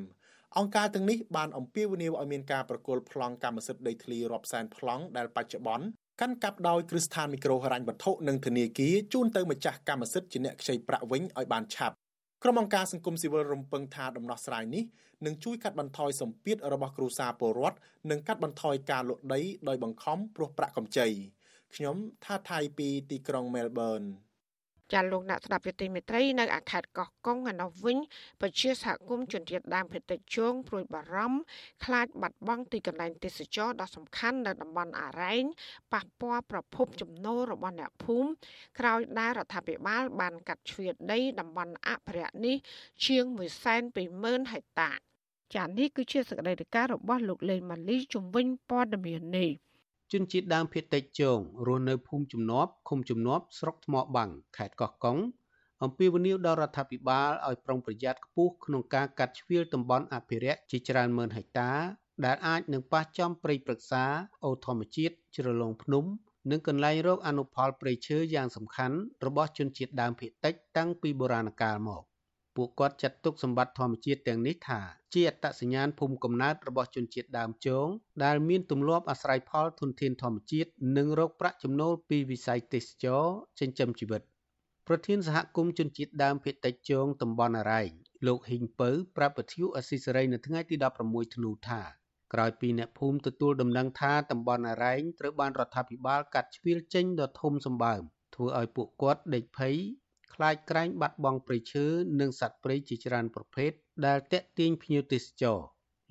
អង្គការទាំងនេះបានអំពាវនាវឲ្យមានការប្រគល់ប្លង់កម្មសិទ្ធិដីធ្លីរាប់សែនប្លង់ដែលបច្ចុប្បន្នកាន់កាប់ដោយគ្រឹះស្ថានមីក្រូហិរញ្ញវត្ថុនិងធនាគារជូនទៅម្ចាស់កម្មសិទ្ធិជាអ្នកខ្ចីប្រាក់វិញឲ្យបានឆាប់ ក្រុមអង្គការសង្គមស៊ីវិលរំពឹងថាដំណោះស្រាយនេះនឹងជួយកាត់បន្ថយសម្ពាធរបស់គ្រួសារពលរដ្ឋនិងកាត់បន្ថយការលក់ដីដោយបង្ខំព្រោះប្រាក់កម្ចីខ្ញុំថាថៃពីទីក្រុងមែលប៊ន ចាលោកអ្នកស្ដាប់យុតិមេត្រីនៅអាខេតកោះកុងឯនោះវិញពជាសហគមន៍ជនជាតិដើមភាគតិចជងព្រួយបារម្ភខ្លាចបាត់បង់ទីកន្លែងទេសចរដ៏សំខាន់នៅតំបន់អារ៉ែងប៉ះពាល់ប្រភពចំណូលរបស់អ្នកភូមិក្រោយដែលរដ្ឋាភិបាលបានកាត់ជ្រៀតដីតំបន់អភិរក្សនេះជាង120,000ហិកតាចានេះគឺជាសកម្មភាពរបស់លោកលេងម៉ាលីជំវិញព័ត៌មាននេះ ជនជាតិដើមភាគតិចជងរស់នៅភូមិជំនប់ឃុំជំនប់ស្រុកថ្មបាំងខេត្តកោះកុងអំពាវនាវដល់រដ្ឋាភិបាលឲ្យប្រុងប្រយ័ត្នខ្ពស់ក្នុងការកាត់ជ្រៀលតំបន់អភិរក្សជាច្រើនម៉ឺនហិកតា ដែលអាចនឹងប៉ះចំព្រៃព្រឹក្សាអូធម្មជាតិជ្រលងភ្នំនិងកន្លែងរកអនុផលព្រៃឈើយ៉ាងសំខាន់របស់ជនជាតិដើមភាគតិចតាំងពីបុរាណកាលមក ពួកគាត់ចាត់ទុកសម្បត្តិធម្មជាតិទាំងនេះថាជាអត្តសញ្ញាណភូមិកំណើតរបស់ជនជាតិដើមជងដែលមានទម្លាប់អាស្រ័យផលធនធានធម្មជាតិនិងរកប្រាក់ចំណូលពីវិស័យទេសចរចិញ្ចឹមជីវិតប្រធានសហគមន៍ជនជាតិដើមភាគតិចជងតំបន់អរ៉ែងលោកហ៊ីងពៅប្រាប់វិទ្យុអស៊ីសេរីនៅថ្ងៃទី16ធ្នូថាក្រោយពីអ្នកភូមិទទួលដំណឹងថាតំបន់អរ៉ែងត្រូវបានរដ្ឋាភិបាលកាត់ជ្រៀលចេញដ៏ធំសម្បើមធ្វើឲ្យពួកគាត់ដេកភ័យ ខ្លាចក្រែងបាត់បង់ព្រៃឈើនិងសត្វព្រៃជាច្រើនប្រភេទដែលទាក់ទាញភ្ញៀវទេសចរ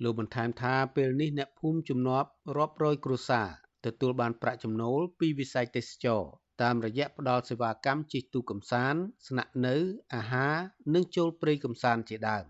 លោកបន្ថែមថាពេលនេះអ្នកភូមិជំនាប់រាប់រយគ្រួសារទទួលបានប្រាក់ចំណូលពីវិស័យទេសចរតាមរយៈផ្ដល់សេវាកម្មជិះទូកកំសាន្តស្នាក់នៅអាហារនិងចូលព្រៃកំសាន្តជាដើម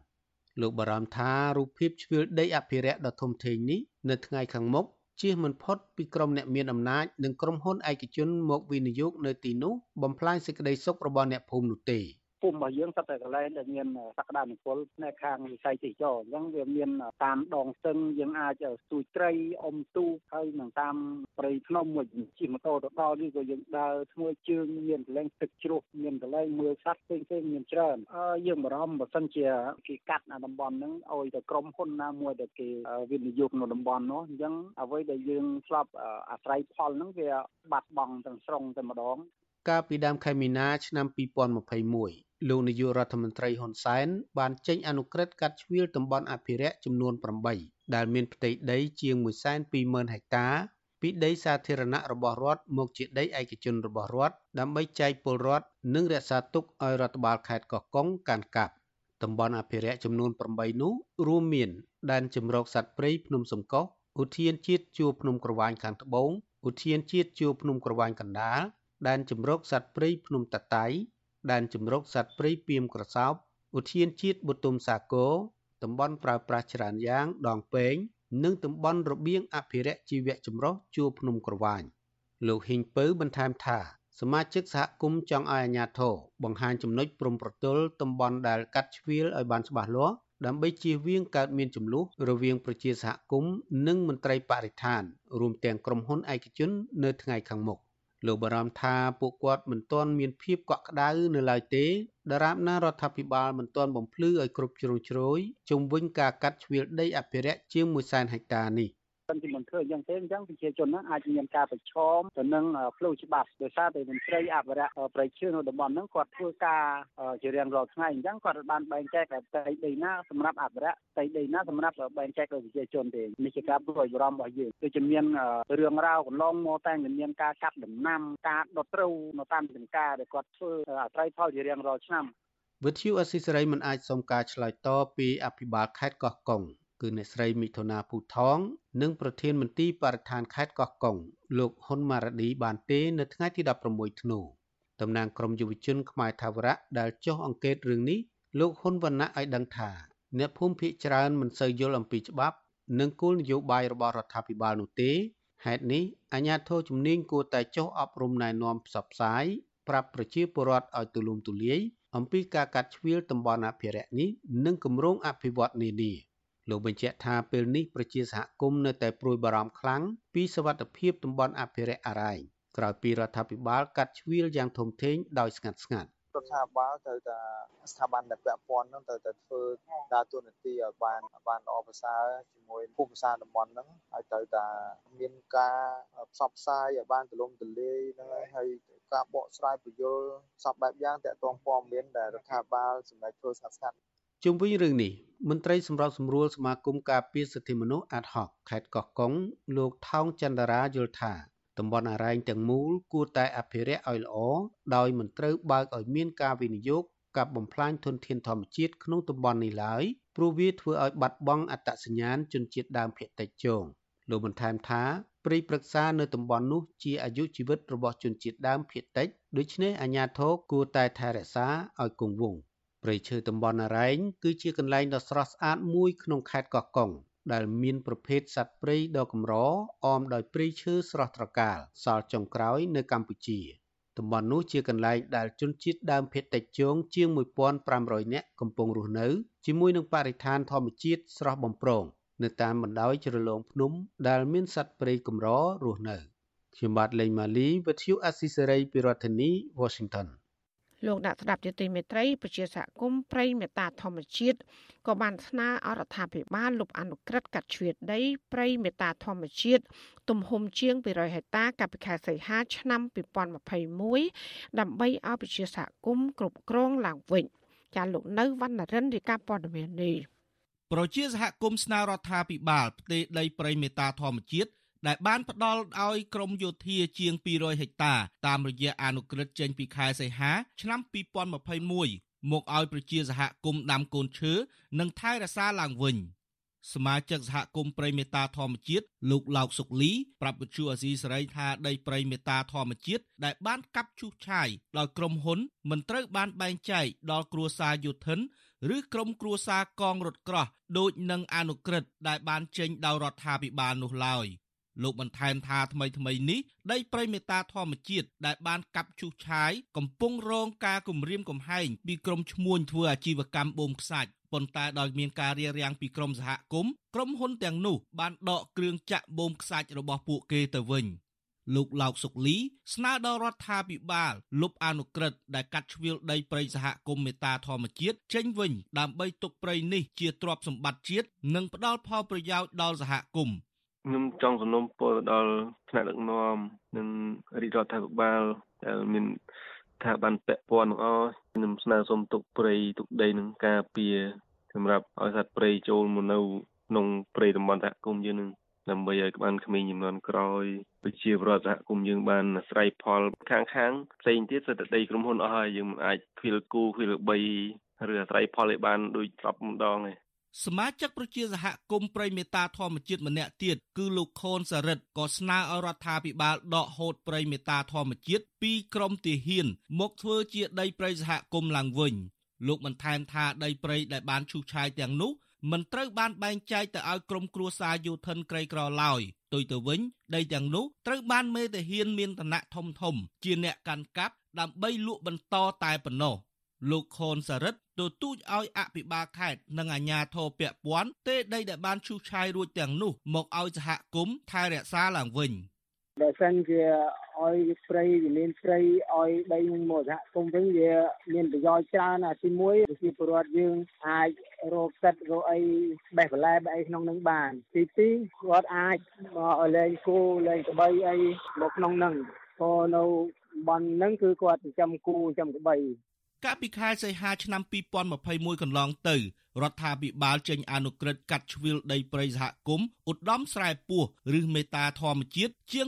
លោកបារម្ភថារូបភាពជ្រឿលដីអភិរក្សដ៏ធំធេងនេះនៅថ្ងៃខាងមុខ ជៀសមិនផុតពីក្រុមអ្នកមានអំណាចនិងក្រុមហ៊ុនឯកជនមកវិនិយោគនៅទីនោះបំផ្លាញសេចក្តីសុខរបស់អ្នកភូមិនោះទេ ភូមិរបស់យើងសត្វតែកន្លែងដែលមានសក្តានុពលផ្នែកខាងវិស័យទេសចរអញ្ចឹងវាមានតាមដងស្ទឹងយើងអាចស្ទួយត្រីអុំទូកហើយនឹងតាមព្រៃភ្នំមួយជិះម៉ូតូទៅដល់នេះក៏យើងដើរធ្ងើជើងមានកន្លែងទឹកជ្រោះមានកន្លែងមើលសត្វផ្សេងផ្សេងមានច្រើនអឺយើងបារម្ភបើសិនជាគេកាត់តំបន់ហ្នឹងឲ្យតែក្រុមហ៊ុនណាមួយដែលគេវិនិយោគនៅតំបន់នោះអញ្ចឹងអ្វីដែលយើងស្លាប់អាស្រ័យផលហ្នឹងវាបាត់បង់ទាំងស្រុងតែម្ដងកាលពីដើមខែមីនាឆ្នាំ2021 លោកនាយករដ្ឋមន្ត្រីហ៊ុនសែនបានចេញអនុក្រឹត្យកាត់ជ្រៀលតំបន់អភិរក្សចំនួន8ដែលមានផ្ទៃដីជាង120,000ហិកតាពីដីសាធារណៈរបស់រដ្ឋមកជាដីឯកជនរបស់រដ្ឋដើម្បីចែកពលរដ្ឋនិងរក្សាទុកឲ្យរដ្ឋបាលខេត្តកោះកុងកាន់កាប់តំបន់អភិរក្សចំនួន8នោះរួមមានដែនជំរកសត្វព្រៃភ្នំសំកុសឧទ្យានជាតិជួរភ្នំក្រវាញខាងត្បូងឧទ្យានជាតិជួរភ្នំក្រវាញកណ្ដាលដែនជម្រកសត្វព្រៃភ្នំតាតៃ ដែនជម្រកសត្វព្រៃពីមក្រសោបឧទ្យានជាតិបុទុមសាគរតំបន់ប្រើប្រាស់ច្រើនយ៉ាងដងពេងនិងតំបន់របៀងអភិរក្សជីវៈចម្រុះជួរភ្នំក្រវាញលោកហ៊ីងពៅបន្ថែមថាសមាជិកសហគមន៍ចង់ឲ្យអាជ្ញាធរបង្ហាញចំណុចព្រំប្រទល់តំបន់ដែលកាត់ជ្រៀលឲ្យបានច្បាស់លាស់ដើម្បីជៀសវាងកើតមានចំនួនរវាងប្រជាសហគមន៍និងមន្ត្រីបរិស្ថានរួមទាំងក្រុមហ៊ុនឯកជននៅថ្ងៃខាងមុខ។ លោកបារម្ភថាពួកគាត់មិនទាន់មានភាពកក់ក្ដៅនៅឡើយទេដរាបណារដ្ឋាភិបាលមិនទាន់បំភ្លឺឲ្យគ្រប់ជ្រុងជ្រោយជុំវិញការកាត់ជ្រៀលដីអភិរក្សជាង1សែនហិកតានេះ សិនជាមិនធ្វើអញ្ចឹងទេអញ្ចឹងប្រជាជនហ្នឹងអាចមានការប្រឈមទៅនឹងផ្លូវច្បាប់ដោយសារតែមន្ត្រីអភិរក្សប្រៃឈើនៅតំបន់ហ្នឹងគាត់ធ្វើការជារៀងរាល់ថ្ងៃអញ្ចឹងគាត់បានបែងចែកផ្ទៃដីណាសម្រាប់អភិរក្សផ្ទៃដីណាសម្រាប់បែងចែកដល់ប្រជាជនទេនេះជាការព្រួយបារម្ភរបស់យើងដូចជាមានរឿងរ៉ាវកន្លងមកតែមានការកាប់ដំណាំការដុតត្រូវនៅតាមចំការដែលគាត់ធ្វើអាស្រ័យផលជារៀងរាល់ឆ្នាំវិទ្យុអស៊ីសេរីមិនអាចសុំការឆ្លើយតបពីអភិបាលខេត្តកោះកុង គឺអ្នកស្រីមិថុនាពូថង និងប្រធានមន្ទីរបរិស្ថានខេត្តកោះកុងលោកហ៊ុនម៉ារ៉ាឌីបានទេនៅថ្ងៃទី16ធ្នូតំណាងក្រមយុវជនខ្មែរថាវរៈដែលចុះអង្កេតរឿងនេះលោកហ៊ុនវណ្ណៈឲ្យដឹងថាអ្នកភូមិភាគច្រើនមិនសូវយល់អំពីច្បាប់ និងគោលនយោបាយរបស់រដ្ឋាភិបាលនោះទេហេតុនេះអាជ្ញាធរជំនាញគួរតែចុះអប់រំណែនាំផ្សព្វផ្សាយប្រាប់ប្រជាពលរដ្ឋឲ្យទូលំទូលាយអំពីការកាត់ជ្រៀលតំបន់អភិរក្សនេះនិងគម្រោងអភិវឌ្ឍន៍នានា លោកបញ្ជាក់ថាពេលនេះប្រជាសហគមន៍នៅតែព្រួយបារម្ភខ្លាំងពីសវត្ថិភាពតំបន់អភិរក្សអរ៉ៃក្រោយពីរដ្ឋាភិបាលកាត់ជ្រៀលយ៉ាងធំធេងដោយស្ងាត់ស្ងាត់រដ្ឋាភិបាលត្រូវតែស្ថាប័នដែលពាក់ព័ន្ធហ្នឹងត្រូវតែធ្វើដើរតួនាទីឲ្យបានបានល្អប្រសើរជាមួយភូមិសាស្ត្រតំបន់ហ្នឹងហើយត្រូវតែមានការផ្សព្វផ្សាយឲ្យបានទូលំទូលាយហ្នឹងហើយការបកស្រាយពយល់សពបែបយ៉ាងតកតងព័ត៌មានដែលរដ្ឋាភិបាលសម្រាប់ធ្វើស្ងាត់ស្ងាត់ ជុំវិញរឿងនេះមន្ត្រីសម្របសម្រួលសមាគមការពារសិទ្ធិមនុស្សអាត់ហុកខេត្តកោះកុងលោកថោងចន្ទរាយល់ថាតំបន់អរ៉ែងទាំងមូលគួរតែអភិរក្សឲ្យល្អដោយមិនត្រូវបើកឲ្យមានការវិនិយោគកាប់បំផ្លាញធនធានធម្មជាតិក្នុងតំបន់នេះឡើយព្រោះវាធ្វើឲ្យបាត់បង់អត្តសញ្ញាណជនជាតិដើមភាគតិចជងលោកបន្ថែមថាព្រៃព្រឹក្សានៅតំបន់នោះជាអាយុជីវិតរបស់ជនជាតិដើមភាគតិចដូច្នេះអាជ្ញាធរគួរតែថែរក្សាឲ្យគង់វង្ស ព្រៃឈើតំបន់អរ៉ែងគឺជាកន្លែងដ៏ស្រស់ស្អាតមួយក្នុងខេត្តកោះកុងដែលមានប្រភេទសត្វព្រៃដ៏កម្រអមដោយព្រៃឈើស្រស់ត្រកាលសល់ចុងក្រោយនៅកម្ពុជាតំបន់នោះជាកន្លែងដែលជនជាតិដើមភាគតិចជងជាង1500នាក់កំពុងរស់នៅជាមួយនឹងបរិស្ថានធម្មជាតិស្រស់បំព្រងនៅតាមបណ្ដោយជ្រលងភ្នំដែលមានសត្វព្រៃកម្ររស់នៅខ្ញុំបាទលេងម៉ាលីវិទ្យុអេស៊ីសេរីពីរដ្ឋធានី Washington លោកអ្នកស្ដាប់ជាទីមេត្រីប្រជាសហគមន៍ព្រៃមេតាធម្មជាតិក៏បានស្នើអរដ្ឋាភិបាលលុបអនុក្រឹត្យកាត់ជ្រៀតដីព្រៃមេតាធម្មជាតិទំហំជាង200ហិកតាកាលពីខែសីហាឆ្នាំ2021ដើម្បីឲ្យប្រជាសហគមន៍គ្រប់គ្រងឡើងវិញចាលោកនៅវណ្ណរិនរាជការព័ត៌មាននេះប្រជាសហគមន៍ស្នើរដ្ឋាភិបាលផ្ទេរដីព្រៃមេតាធម្មជាតិ ដែលបានផ្ដល់ឲ្យក្រមយោធាជាង200ហិកតា តាមរយៈអនុក្រឹត្យចេញពីខែសីហា ឆ្នាំ2021មកឲ្យប្រជាសហគមន៍ដាំកូនឈើនិងថែរក្សាឡើងវិញសមាជិកសហគមន៍ព្រៃមេតាធម្មជាតិលោកឡោកសុកលីប្រាប់វិទ្យុអាស៊ីសេរីថាដីព្រៃមេតាធម្មជាតិដែលបានកាប់ឈូសឆាយដោយក្រុមហ៊ុនមិនត្រូវបានបែងចែកដល់គ្រួសារយោធិនឬក្រុមគ្រួសារកងរថក្រោះដូចនឹងអនុក្រឹត្យដែលបានចេញដោយរដ្ឋាភិបាលនោះឡើយ លោកបន្ថែមថាថ្មីថ្មីនេះដីព្រៃមេតាធម្មជាតិដែលបានកាប់ឈូសឆាយកំពុងរងការគំរាមកំហែងពីក្រុមឈ្មួញធ្វើអាជីវកម្មបូមខ្សាច់ប៉ុន្តែដោយមានការរារាំងពីក្រមសហគមន៍ក្រុមហ៊ុនទាំងនោះបានដកគ្រឿងចាក់បូមខ្សាច់របស់ពួកគេទៅវិញលោកឡោកសុកលីស្នើដល់រដ្ឋាភិបាលលុបអនុក្រឹត្យដែលកាត់ជ្រៀលដីព្រៃសហគមន៍មេតាធម្មជាតិចេញវិញ ដើម្បីទុកព្រៃនេះជាទ្រព្យសម្បត្តិជាតិនិងផ្ដល់ផលប្រយោជន៍ដល់សហគមន៍ ខ្ញុំចង់សំណូមពរដល់ថ្នាក់ដឹកនាំនិងរាជរដ្ឋាភិបាលដែលមានថាបានពាក់ព័ន្ធទាំងអស់ខ្ញុំស្នើសុំទុកព្រៃទុកដីនឹងការពារសម្រាប់ឲ្យសត្វព្រៃចូលមកនៅក្នុងព្រៃតំបន់សហគមន៍យើងនឹងដើម្បីឲ្យបានក្មេងចំនួនក្រោយប្រជាពលរដ្ឋសហគមន៍យើងបានអាស្រ័យផលខាងខាងផ្សេងទៀតសិតតែដីក្រុមហ៊ុនអស់ហើយយើងមិនអាចឃ្វាលគូឃ្វាលបីឬអាស្រ័យផលឲ្យបានដូចស្រាប់ម្ដងទេ សមាជិកប្រជាសហគមន៍ព្រៃមេតាធម្មជាតិម្នាក់ទៀតគឺលោកខូនសារិតក៏ស្នើឲ្យរដ្ឋាភិបាលដកហូតព្រៃមេតាធម្មជាតិពីក្រមទាហាន មកធ្វើជាដីព្រៃសហគមន៍ឡើងវិញលោកបន្ថែមថាដីព្រៃដែលបានឈូសឆាយទាំងនោះមិនត្រូវបានបែងចែកទៅឲ្យក្រុមគ្រួសារយោធិនក្រីក្រឡើយទុយទៅវិញដីទាំងនោះត្រូវបានមេតាហានមានឋានៈធំធំ ជាអ្នកកាន់កាប់ដើម្បីលក់បន្តតែប៉ុណ្ណោះលោកខូនសារិត ទទូចឲ្យអភិបាលខេត្តនិងអាជ្ញាធរពាក់ព័ន្ធទេដីដែលបានឈូសឆាយរួចទាំងនោះ មកឲ្យសហគមន៍ថែរក្សាឡើងវិញបើសិនជាអឲ្យព្រៃវាមានព្រៃឲ្យដីមកសហគមន៍វិញវាមានប្រយោជន៍ច្រើនអាទី1ប្រជាពលរដ្ឋយើងអាចរកទឹករកអីបេះបន្លែបេះអីក្នុងនឹងបាន ទី2គាត់អាចមកលេងគោលេងក្បីអីមកក្នុងនឹងក៏នៅបាននឹងគឺគាត់ចិញ្ចឹមគោចិញ្ចឹមក្បី កាលពីខែសីហាឆ្នាំ2021កន្លងទៅរដ្ឋាភិបាលចេញអនុក្រឹត្យកាត់ជ្រឿលដីព្រៃសហគមន៍ឧត្តមស្រែពោះឬមេតាធម្មជាតិជាង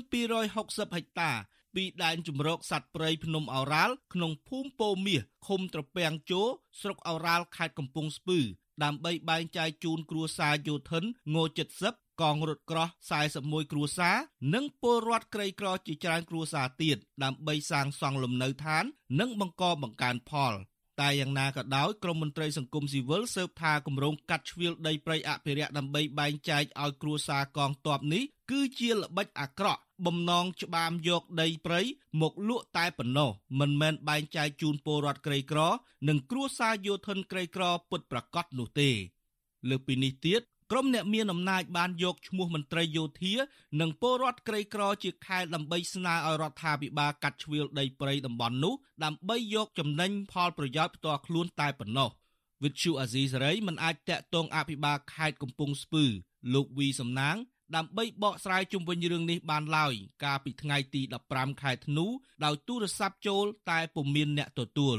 260ហិកតាពីដែនជំរកសត្វព្រៃភ្នំឱរ៉ាល់ក្នុងភូមិពោមាសឃុំត្រពាំងជោស្រុកឱរ៉ាល់ខេត្តកំពង់ស្ពឺដើម្បីបែងចែកជូនគ្រួសារយោធិនង70 កងរថក្រោះ41គ្រួសារនិងពលរដ្ឋក្រីក្រជាច្រើនគ្រួសារទៀតដើម្បីសាងសង់លំនៅឋាន និងបង្កបង្កើនផលតែយ៉ាងណាក៏ដោយក្រមមន្ត្រីសង្គមស៊ីវិលស៊ើបថាគម្រោងកាត់ជ្រៀលដីព្រៃអភិរក្សដើម្បីបែងចែកឲ្យគ្រួសារកងទ័ពនេះគឺជាល្បិចអាក្រក់បំណងច្បាមយកដីព្រៃមកលក់តែប៉ុណ្ណោះមិនមែនបែងចែកជូនពលរដ្ឋក្រីក្រ និងគ្រួសារយោធិនក្រីក្រពិតប្រាកដនោះទេលើពីនេះទៀត ក្រុមអ្នកមានអំណាចបានយកឈ្មោះមន្ត្រីយោធា និងពលរដ្ឋក្រីក្រជាខែលដើម្បីស្នើឲ្យរដ្ឋាភិបាលកាត់ជ្រឿលដីព្រៃតំបន់នោះដើម្បីយកចំណេញផលប្រយោជន៍ផ្ទាល់ខ្លួនតែប៉ុណ្ណោះវិទ្យុអាស៊ីសេរីមិនអាចតាក់ទងអភិបាលខេត្តកំពង់ស្ពឺ លោកវីសំណាង ដើម្បីបកស្រាយជុំវិញរឿងនេះបានឡើយកាលពីថ្ងៃទី15ខែធ្នូដោយទូរស័ព្ទចូលតែពុំមានអ្នកទទួល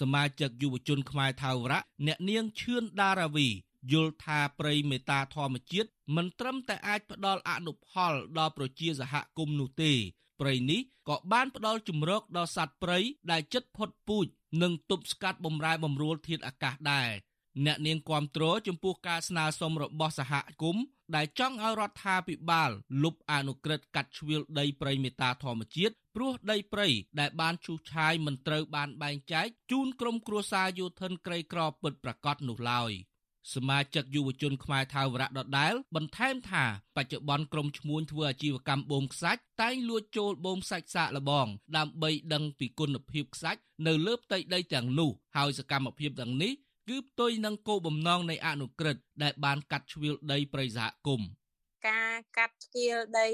សមាជិកយុវជនខ្មែរថាវរៈអ្នកនាងឈឿនដារាវី យល់ថាព្រៃមេតាធម្មជាតិមិនត្រឹមតែអាចផ្ដល់អនុផលដល់ប្រជាសហគមន៍នោះទេព្រៃនេះក៏បានផ្ដល់ជំរកដល់សត្វព្រៃដែលជិតផុតពូជនិងទប់ស្កាត់បំរែបំរួលធាតុអាកាសដែរអ្នកនាងគាំទ្រចំពោះការស្នើសុំរបស់សហគមន៍ដែលចង់ឲ្យរដ្ឋាភិបាលលុបអនុក្រឹត្យកាត់ជ្រឿលដីព្រៃមេតាធម្មជាតិព្រោះដីព្រៃដែលបានឈូសឆាយមិនត្រូវបានបែងចែកជូនក្រុមគ្រួសារយោធិនក្រីក្រពិតប្រាកដនោះឡើយ។ សមាជិកយុវជនខ្មែរថាវរៈដដែលបន្ថែមថាបច្ចុប្បន្នក្រុមឈ្មួញធ្វើអាជីវកម្មបូមខ្សាច់តែងលួចចូលបូមខ្សាច់សាកល្បង ដើម្បីដឹងពីគុណភាពខ្សាច់នៅលើផ្ទៃដីទាំងនោះហើយសកម្មភាពទាំងនេះគឺផ្ទុយនឹងគោលបំណងនៃអនុក្រឹត្យដែលបានកាត់ជ្រឿលដីព្រៃសហគមន៍ការកាត់ជ្រៀលដី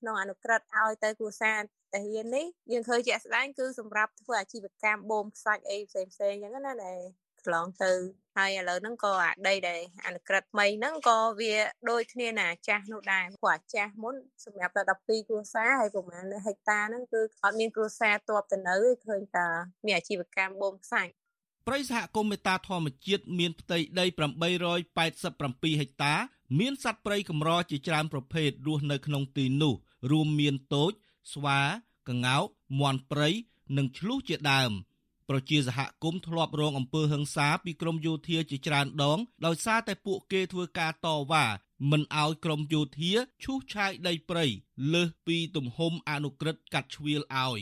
ក្នុងអនុក្រឹត្យឲ្យទៅគ្រួសារតាហ៊ាននេះយើងឃើញជាក់ស្ដែងគឺសម្រាប់ធ្វើអាជីវកម្មបូមខ្សាច់អីផ្សេងផ្សេងអញ្ចឹងណាដែល កន្លងទៅហើយឥឡូវហ្នឹងក៏អាដីដែលអនុក្រឹត្យថ្មីហ្នឹងក៏វាដូចគ្នាណាចាស់នោះដែរព្រោះអាចាស់មុនសម្រាប់តែ12គ្រួសារហើយប្រហែលហិកតាហ្នឹងគឺអត់មានគ្រួសារតបទៅនៅឃើញតែមានអាជីវកម្មបូមខ្សាច់ព្រៃសហគមន៍មេតាធម្មជាតិមានផ្ទៃដី887ហិកតា មានសត្វព្រៃកម្រជាច្រើនប្រភេទរស់នៅក្នុងទីនោះ រួមមានទោចស្វាក្ងោកមាន់ព្រៃនិងឆ្លុះជាដើម ប្រជាសហគមន៍ធ្លាប់រងអំពើហិង្សាពីក្រមយោធាជាច្រើនដង ដោយសារតែពួកគេធ្វើការតវ៉ាមិនអោយក្រមយោធាឈូសឆាយដីព្រៃលើសពីទំហំអនុក្រឹត្យកាត់ជ្រៀលឲ្យ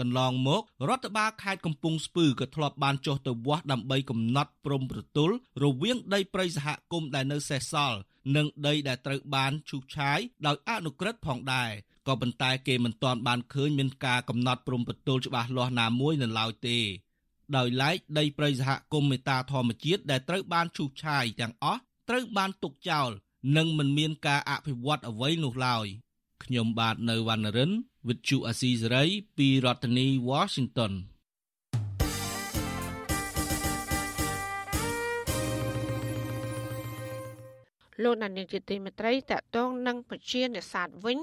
កន្លងមករដ្ឋបាលខេត្តកំពង់ស្ពឺក៏ធ្លាប់បានចុះទៅវាស់ដើម្បីកំណត់ព្រំប្រទល់រវាងដីព្រៃសហគមន៍ដែលនៅសេសសល់និងដីដែលត្រូវបានឈូសឆាយដោយអនុក្រឹត្យផងដែរក៏ប៉ុន្តែគេមិនទាន់បានឃើញមានការកំណត់ព្រំប្រទល់ច្បាស់លាស់ណាមួយនៅឡើយទេដោយឡែកដីព្រៃសហគមន៍មេតាធម្មជាតិដែលត្រូវបានឈូសឆាយទាំងអស់ត្រូវបានទុកចោលនិងមិនមានការអភិវឌ្ឍអ្វីនោះឡើយខ្ញុំបាទនៅវណ្ណរិន With Chu Asisari ពីរដ្ឋធានី Washington លោកនានីជាទីមេត្រីតកតងនឹងពជានេសាទវិញ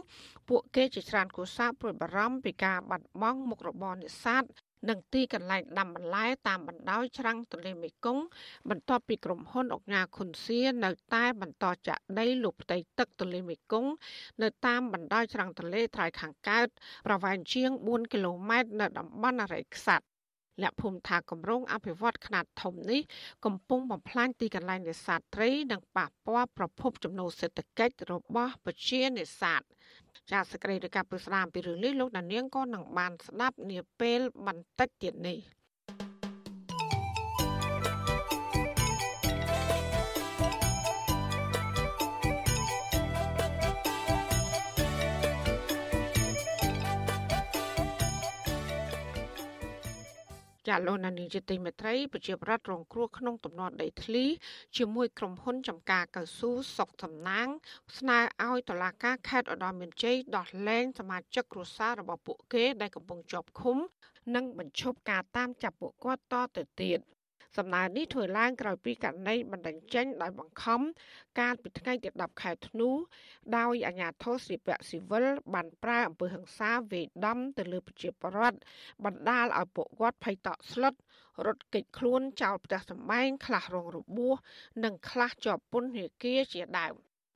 ពួកគេជាច្រើនគូសាព្រួយបារម្ភពីការបាត់បង់មុខរបរនេសាទ និងទីកន្លែងដាំបន្លែតាមបណ្ដោយច្រាំងទន្លេមេគង្គបន្ទាប់ពីក្រុមហ៊ុនអុកញ៉ាខុនសៀនៅតែបន្តចាក់ដីលុបផ្ទៃទឹកទន្លេមេគង្គនៅតាមបណ្ដោយច្រាំងទន្លេត្រៃខាងកើតប្រវែងជាង4គីឡូម៉ែត្រនៅតំបន់អរិយខ្សាត់ អ្នកភូមិថាគម្រោងអភិវឌ្ឍខ្នាតធំនេះកំពុងបំផ្លាញទីកន្លែងនេសាទត្រីនិងប៉ះពាល់ប្រភពចំណូលសេដ្ឋកិច្ចរបស់ប្រជានេសាទចាសសេចក្តីរាយការណ៍ពីស្ដាមពីរឿងនេះលោកដានៀងក៏នឹងបានស្ដាប់នាពេលបន្តិចទៀតនេះ ចាលោកនានីជាទីមេត្រីប្រជាប្រដ្ឋរងគ្រោះក្នុងទំនាស់ដីធ្លី ជាមួយក្រុមហ៊ុនចំការកៅស៊ូសុកសំណាង ស្នើឲ្យតុលាការខេត្តឧត្តរមានជ័យដោះលែងសមាជិកគ្រួសាររបស់ពួកគេដែលកំពុងជាប់ឃុំ និងបញ្ឈប់ការតាមចាប់ពួកគាត់តទៅទៀត សំណើនេះធ្វើឡើងក្រោយពីករណីបណ្ដឹងចេញដោយបង្ខំកាលពីថ្ងៃទី10ខែធ្នូដោយអាជ្ញាធរស្រីពៈស៊ីវិលបានប្រើអំពើហិង្សាវេដំទៅលើប្រជាពលរដ្ឋបណ្ដាលឲ្យពួកគាត់ភ័យតក់ស្លុតរត់គេចខ្លួនចោលផ្ទះសម្បែងខ្លះរងរបួសនិងខ្លះជាប់ពន្ធនាគារជាដើម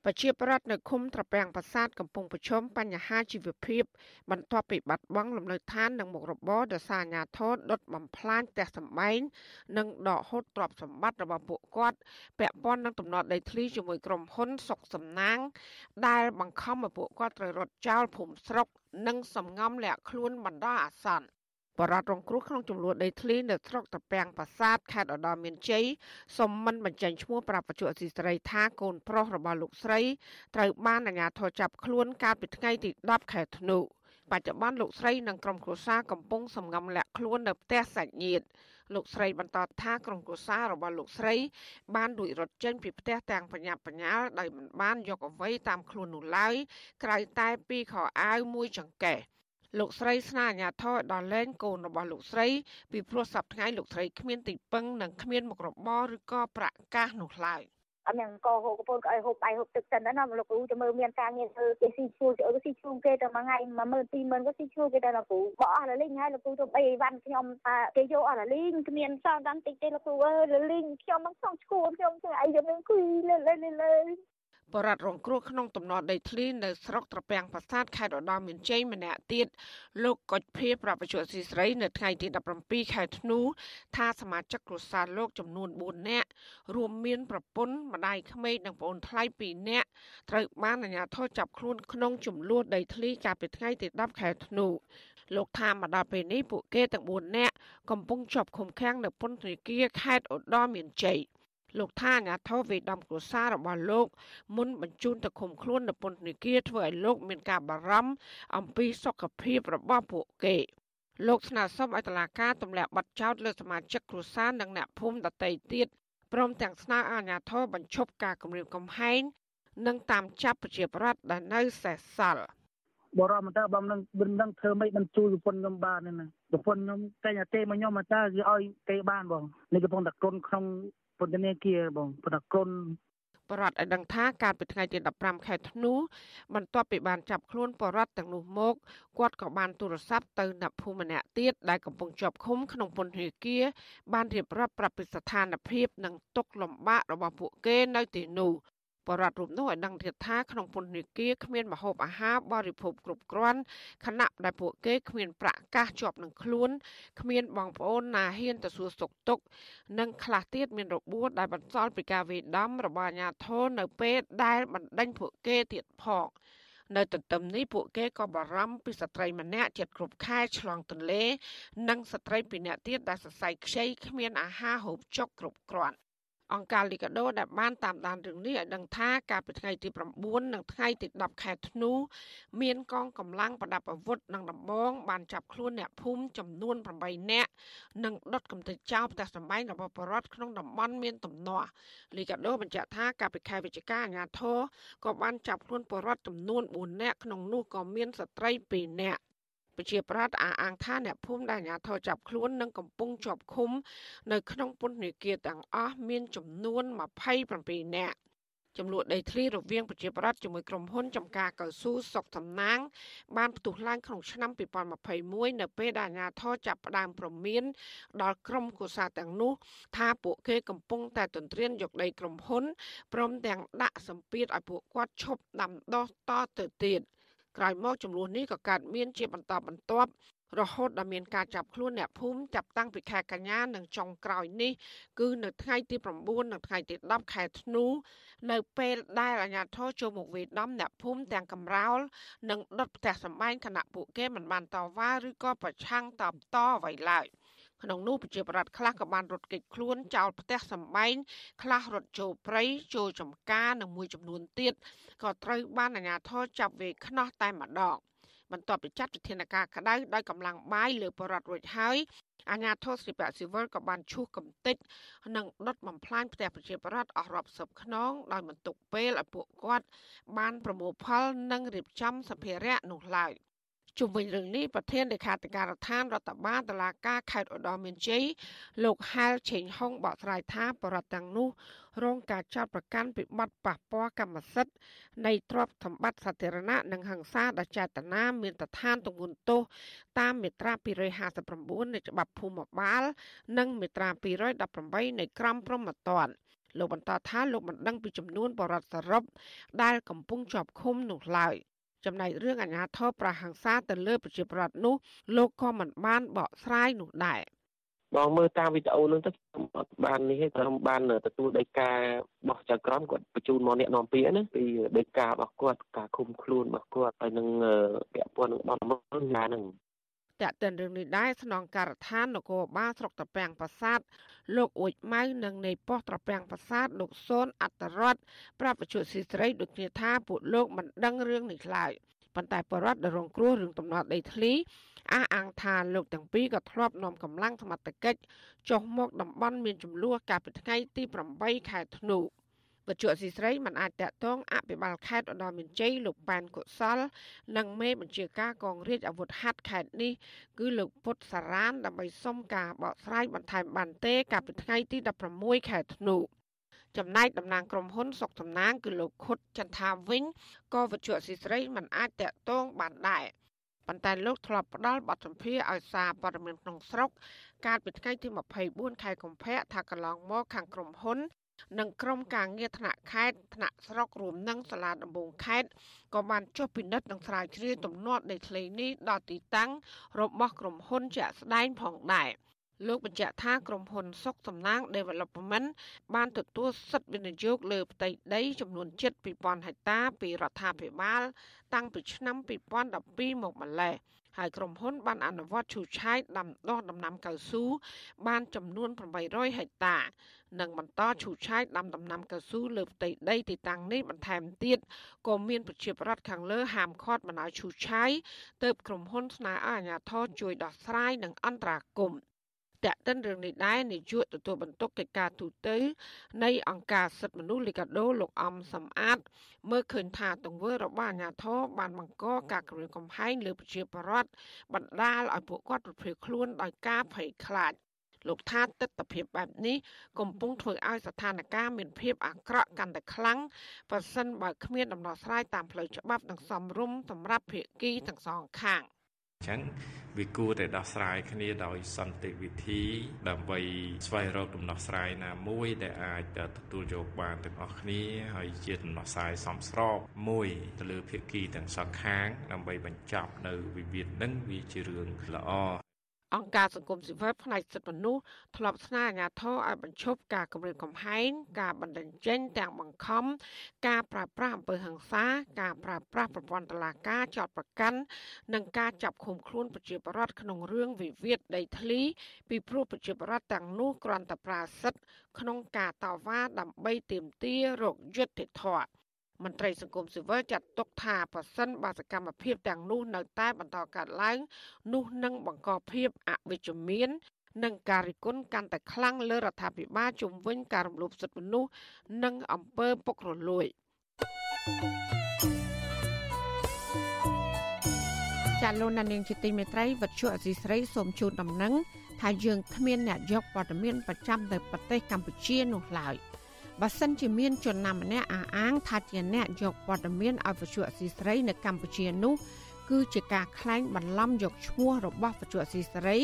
ប្រជាប្រដ្ឋនៅឃុំត្រពាំងប្រាសាទកំពុងប្រឈមបញ្ហាជីវភាព បន្ទាប់ពីបាត់បង់លំនៅឋាននិងមុខរបរដោយសារអាញាធរដុតបំផ្លាញផ្ទះសម្បែងនិងដកហូតទ្រព្យសម្បត្តិរបស់ពួកគាត់ពាក់ព័ន្ធនឹងទំនាស់ដីធ្លីជាមួយក្រុមហ៊ុនសុកសំណាង ដែលបង្ខំឲ្យពួកគាត់ត្រូវរត់ចោលភូមិស្រុក និងសំងំលាក់ខ្លួនបណ្ដោះអាសន្ន បរតរងគ្រោះក្នុងចំនួនដីធ្លីនៅស្រុកត្រពាំងប្រាសាទខេត្តឧត្តរមានជ័យសុំមិនបញ្ចេញឈ្មោះប្រាប់បច្ចុប្បន្នស៊ីស្រីថាកូនប្រុសរបស់លោកស្រីត្រូវបានអាជ្ញាធរចាប់ខ្លួនកាលពីថ្ងៃទី10ខែធ្នូបច្ចុប្បន្នលោកស្រីនិងក្រុមគ្រួសារកំពុងសម្ងំលាក់ខ្លួននៅផ្ទះសាច់ញាតិលោកស្រីបន្តថាក្រុមគ្រួសាររបស់លោកស្រី បានដួចរត់ចេញពីផ្ទះទាំងបញ្ញាបញ្ញាលដោយមិនបានយកអ្វីតាមខ្លួននោះឡើយក្រៅតែពីខោអាវមួយចង្កេះ លោកស្រីស្នើអាជ្ញាធរដល់លែងកូនរបស់លោកស្រីពីព្រោះសប្តាហ៍លោកស្រីគ្មានទីពឹងនិងគ្មានមុខរបរឬក៏ប្រាក់កាសនោះឡើយអត់មានកហូបកពូនក៏ឲ្យហូបបាយហូបទឹកទៅណាលោកគ្រូទៅមើលមានការងារធ្វើគេស៊ីឈ្នួលគេស៊ីឈ្នួលគេទៅមួយថ្ងៃ12000 20000ក៏ស៊ីឈ្នួលគេទៅលោកគ្រូបោះអស់លលីងហើយលោកគ្រូទៅបីវ៉ាន់ខ្ញុំគេយកអស់លលីងគ្មានសល់ដល់តិចទេលោកគ្រូអើយលលីងខ្ញុំមិនសងឈួនខ្ញុំធ្វើអីខ្ញុំនឹងគួយលើលើលើ បរដ្ឋរងគ្រោះក្នុងទំនាស់ដីធ្លីនៅស្រុកត្រពាំងប្រាសាទខេត្តឧត្តរមានជ័យម្នាក់ទៀតលោកកុចភៀប្រពន្ធស៊ីស្រីនៅថ្ងៃទី17ខែធ្នូថាសមាជិកគ្រួសារលោកចំនួន4នាក់រួមមានប្រពន្ធម្ដាយក្មេកនិងប្អូនថ្លៃ2នាក់ត្រូវបានអាជ្ញាធរចាប់ខ្លួនក្នុងចំនួនដីធ្លីកាលពីថ្ងៃទី10ខែធ្នូលោកថាមកដល់ពេលនេះពួកគេទាំង4នាក់កំពុងជាប់ឃុំឃាំងនៅពន្ធនាគារខេត្តឧត្តរមានជ័យ លោកថាអាញាធរវេដំគ្រួសាររបស់លោកមុនបញ្ជូនទៅឃុំខ្លួននៅពន្ធនាគារធ្វើឲ្យលោកមានការបារម្ភអំពីសុខភាពរបស់ពួកគេលោកស្នើសុំឲ្យតុលាការទម្លាក់បទចោទលើសមាជិកគ្រួសារនិងអ្នកភូមិដទៃទៀតព្រមទាំងស្នើអាជ្ញាធរបញ្ឈប់ការគំរាមកំហែងនិងតាមចាប់ប្រជាប្រដ្ឋដែលនៅសេសសល់បរមតើបំនឹងមិនដឹងធ្វើម៉េចបញ្ជួយប្រពន្ធខ្ញុំបានទេណាប្រពន្ធខ្ញុំតែតែមកខ្ញុំមកតើគឺឲ្យទេបានបងនេះកំពុងតែក្រុនក្នុង ពន្ធនាគារបងប៉ុន្តែគុណបរដ្ឋឲ្យដឹងថាកាលពីថ្ងៃទី15ខែធ្នូបន្ទាប់ពីបានចាប់ខ្លួនបរដ្ឋទាំងនោះមកគាត់ក៏បានទូរស័ព្ទទៅអ្នកភូមិម្នាក់ទៀតដែលកំពុងជាប់ឃុំក្នុងពន្ធនាគារបានរៀបរាប់ប្រាប់ពីស្ថានភាពនិងទុកលំបាករបស់ពួកគេនៅទីនោះ បរដ្ឋរូបនោះឲ្យដឹងទៀតថាក្នុងពន្ធនាគារគ្មានម្ហូបអាហារបរិភោគគ្រប់គ្រាន់ខណៈដែលពួកគេគ្មានប្រាក់កាសជាប់នឹងខ្លួនគ្មានបងប្អូនណាហ៊ានទៅសួរសុខទុក្ខនិងខ្លះទៀតមានរបួសដែលបន្សល់ពីការវេដំរបស់អាជ្ញាធរនៅពេលដែលបណ្ដេញពួកគេទៀតផងនៅទន្ទឹមនេះពួកគេក៏បារម្ភពីស្ត្រីម្នាក់ចិត្តគ្រប់ខែឆ្លងទន្លេ និងស្ត្រីពីរនាក់ទៀតដែលសរសៃខ្ចីគ្មានអាហារហូបចុកគ្រប់គ្រាន់ អង្គការលីកាដូដែលបានតាមដានរឿងនេះឲ្យដឹងថាកាលពីថ្ងៃទី9និងថ្ងៃទី10ខែធ្នូមានកងកម្លាំងប្រដាប់អាវុធនិងដំបងបានចាប់ខ្លួនអ្នកភូមិចំនួន8នាក់និងដុតកំទេចចោលផ្ទះសម្បែងរបស់បរដ្ឋក្នុងតំបន់មានទំនាស់លីកាដូបញ្ជាក់ថាកាលពីខែវិច្ឆិកាអាជ្ញាធរក៏បានចាប់ខ្លួនបរដ្ឋចំនួន4នាក់ក្នុងនោះក៏មានស្ត្រី2នាក់ ប្រជាប្រដ្ឋអះអាងថាអ្នកភូមិដែលអាជ្ញាធរចាប់ខ្លួននិងកំពុងជាប់ឃុំ នៅក្នុងពន្ធនាគារទាំងអស់មានចំនួន27នាក់ចំនួនដីធ្លីរវាងប្រជាប្រដ្ឋជាមួយក្រុមហ៊ុនចំការកៅស៊ូសុកសំណាង បានផ្ទុះឡើងក្នុងឆ្នាំ2021នៅពេលដែលអាជ្ញាធរចាប់ផ្ដើមប្រមានដល់ក្រុមគូសាទាំងនោះ ថាពួកគេកំពុងតែទន្ទ្រានយកដីក្រុមហ៊ុនព្រមទាំងដាក់សម្ពាធឲ្យពួកគាត់ឈប់ដាំដុះតទៅទៀត។ ក្រោយមកចំនួននេះក៏កើតមានជាបន្តបន្ទាប់រហូតដល់មានការចាប់ខ្លួនអ្នកភូមិចាប់តាំងពីខែកញ្ញានិងចុងក្រោយនេះគឺនៅថ្ងៃទី9និងថ្ងៃទី10ខែធ្នូនៅពេលដែលអាជ្ញាធរចូលមកវេដំអ្នកភូមិទាំងកំរោលនិងដុតផ្ទះសម្បែងខណៈពួកគេមិនបានតវ៉ាឬក៏ប្រឆាំងតបតអ្វីឡើយ ក្នុងនោះប្រជាប្រដ្ឋខ្លះក៏បានរត់គេចខ្លួនចោលផ្ទះសម្បែងខ្លះរត់ចូលព្រៃចូលចំការនិងមួយចំនួនទៀតក៏ត្រូវបានអាជ្ញាធរចាប់វេខ្នោះតែម្ដងបន្ទាប់ពីចាត់វិធានការក្តៅដោយកម្លាំងបាយលើបរដ្ឋរួចហើយអាញាធរស្រីប្រាក់ស៊ីវិលក៏បានឈូសកំទេចនិងដុតបំផ្លាញផ្ទះប្រជាពលរដ្ឋអស់រាប់សិបខ្នងដោយមិនទុកពេលឲ្យពួកគាត់បានប្រមូលផលនិងរៀបចំសម្ភារៈនោះឡើយ។ ជុំវិញរឿងនេះប្រធានលេខាធិការដ្ឋានរដ្ឋបាលតឡាការខេត្តឧត្តរមានជ័យលោកហាលឆេងហុងបកស្រាយថាបរិវត្តទាំងនោះរងការចោទប្រកាន់ពីបទប៉ះពាល់កម្មសិទ្ធិនៃទ្រព្យសម្បត្តិសាធារណៈនិងហិង្សាដោយចេតនាមានតឋានទង្វើទោសតាមមាត្រា259នៃច្បាប់ភូមិបាល និងមាត្រា218នៃក្រមព្រហ្មទណ្ឌលោកបន្តថាលោកមិនដឹងពីចំនួនបរិវត្តសរុបដែលកំពុងជាប់ឃុំនោះឡើយ ចំណែករឿងអាញាធរប្រហង្សាទៅលើប្រជាប្រដ្ឋនោះលោកក៏មិនបានបកស្រាយនោះដែរបងមើលតាមវីដេអូនឹងទៅខ្ញុំអត់បាននេះទេខ្ញុំបានទទួលដីការបស់ចៅក្រមគាត់បញ្ជូនមកអ្នកនាំពាក្យណាពីដីការបស់គាត់ការឃុំខ្លួនរបស់គាត់ហើយនឹងពាក់ព័ន្ធនឹងបទល្មើសណាហ្នឹង តាក់ទិនរឿងនេះដែរស្នងការដ្ឋាននគរបាលស្រុកត្រពាំងប្រាសាទលោកអួចម៉ៅនិងនៃប៉ុស្តិ៍ត្រពាំងប្រាសាទលោកសូនអត្តរតប្រាប់វិទ្យុស៊ីស្រីដូចគ្នាថាពួកលោកមិនដឹងរឿងនេះឡើយប៉ុន្តែបរដ្ឋដែលរងគ្រោះរឿងដំណត់ដីធ្លីអះអាងថាលោកទាំងពីរក៏ធ្លាប់នាំកម្លាំងសមត្ថកិច្ចចុះមកតំបន់មានចំនួនកាលពីថ្ងៃទី8ខែធ្នូ វត្ថុអសីស្រីមិនអាចតកតងអភិបាលខេត្តឧត្តរមានជ័យលោកប៉ែនកុសល និងមេបញ្ជាការកងរាជអាវុធហត្ថខេត្តនេះគឺលោកពុទ្ធសារានដើម្បីសុំការបកស្រាយបន្ថែមបានទេកាលពីថ្ងៃទី16ខែធ្នូចំណែកតំណាងក្រុមហ៊ុនសុកតំណាងគឺលោកខុតចន្ទថាវិញក៏វត្ថុអសីស្រីមិនអាចតកតងបានដែរប៉ុន្តែលោកធ្លាប់ផ្ដល់បទសម្ភាសឲ្យសារព័ត៌មានក្នុងស្រុកកាលពីថ្ងៃទី24ខែកុម្ភៈថាកន្លងមកខាងក្រុមហ៊ុន និងក្រុមការងារថ្នាក់ខេត្តថ្នាក់ស្រុករួមនឹងសាលាដំបងខេត្តក៏បានចុះពិនិត្យនិងស្រាវជ្រាវទំនាស់ដីធ្លីនេះដល់ទីតាំងរបស់ក្រុមហ៊ុនជាក់ស្ដែងផងដែរលោកបញ្ជាក់ថាក្រុមហ៊ុនសុកសំណាង Development បានទទួលសិទ្ធិវិនិយោគលើផ្ទៃដីចំនួនជិត2000ហិកតាពីរដ្ឋាភិបាល តាំងពីឆ្នាំ2012មកម្លេះហើយក្រុមហ៊ុនបានអនុវត្តឈូសឆាយដាំដុះដំណាំកៅស៊ូបានចំនួន800ហិកតា និងបន្តឈូសឆាយដាំដំណាំកៅស៊ូលើផ្ទៃដីទីតាំងនេះបន្ថែមទៀតក៏មានប្រជាប្រដ្ឋខាងលើហាមឃាត់មិនឲ្យឈូសឆាយទើបក្រុមហ៊ុនស្នើឲ្យអាជ្ញាធរជួយដោះស្រាយនិងអន្តរាគមន៍តាក់ទិនរឿងនេះដែរនាយកទទួលបន្ទុកកិច្ចការទូតនៃអង្គការសិទ្ធិមនុស្សលីកាដូលោកអំសំអាត មើលឃើញថាទង្វើរបស់អាជ្ញាធរបានបង្កការគំរាមកំហែងលើប្រជាពលរដ្ឋបណ្ដាលឲ្យពួកគាត់ប្រព្រឹត្តខ្លួនដោយការភ័យខ្លាច លោកថាទស្សនវិជ្ជាបែបនេះកំពុងធ្វើឲ្យស្ថានភាពមានភាពអាក្រក់កាន់តែខ្លាំងប្រសិនបើគ្មានដំណោះស្រាយតាមផ្លូវច្បាប់និងសមរម្យសម្រាប់ភាគីទាំងសងខាង។អញ្ចឹងវាគួរតែដោះស្រាយគ្នាដោយសន្តិវិធី ដើម្បីស្វែងរកដំណោះស្រាយណាមួយដែលអាចទទួលយកបានទាំងអស់គ្នាហើយជាដំណោះស្រាយសមស្របមួយទៅលើភាគីទាំងសងខាង ដើម្បីបញ្ចប់នៅវិវាទនឹងវាជារឿងល្អ អង្គការសង្គមស៊ីវិលផ្នែកសិទ្ធិមនុស្សធ្លាប់ស្នើអាជ្ញាធរឲ្យបញ្ឈប់ការគំរាមកំហែងការបណ្តេញចេញទាំងបង្ខំការប្រើប្រាស់អំពើហិង្សា ការប្រើប្រាស់ប្រព័ន្ធតុលាការចោតប្រកាន់និងការចាប់ឃុំខ្លួនប្រជាពលរដ្ឋក្នុងរឿងវិវាទដីធ្លីពីព្រោះប្រជាពលរដ្ឋទាំងនោះគ្រាន់តែប្រាសិទ្ធក្នុងការតវ៉ាដើម្បីទាមទាររកយុត្តិធម៌ មន្ត្រីសង្គមស៊ីវិលចាត់ទុកថាប្រសិនបើសកម្មភាពទាំងនោះនៅតែបន្តកើតឡើងនោះនឹងបង្កភាពអវិជ្ជមាននិងការរិះគន់កាន់តែខ្លាំងលើរដ្ឋាភិបាលជំវិញ ការរំលោភសិទ្ធិមនុស្សនិងអំពើពុករលួយចាលោកណានៀងជាទីមេត្រីវັດឈុអសីស្រីសូមជូនដំណឹងថាយើងគ្មានអ្នកយកព័ត៌មានប្រចាំនៅប្រទេសកម្ពុជានោះឡើយ។ បើសិនជាមានជនណាម្នាក់អះអាងថាជាអ្នកយកព័ត៌មានឲ្យវិទ្យុអសីស្រីនៅកម្ពុជានោះគឺជាការក្លែងបន្លំយកឈ្មោះរបស់វិទ្យុអសីស្រី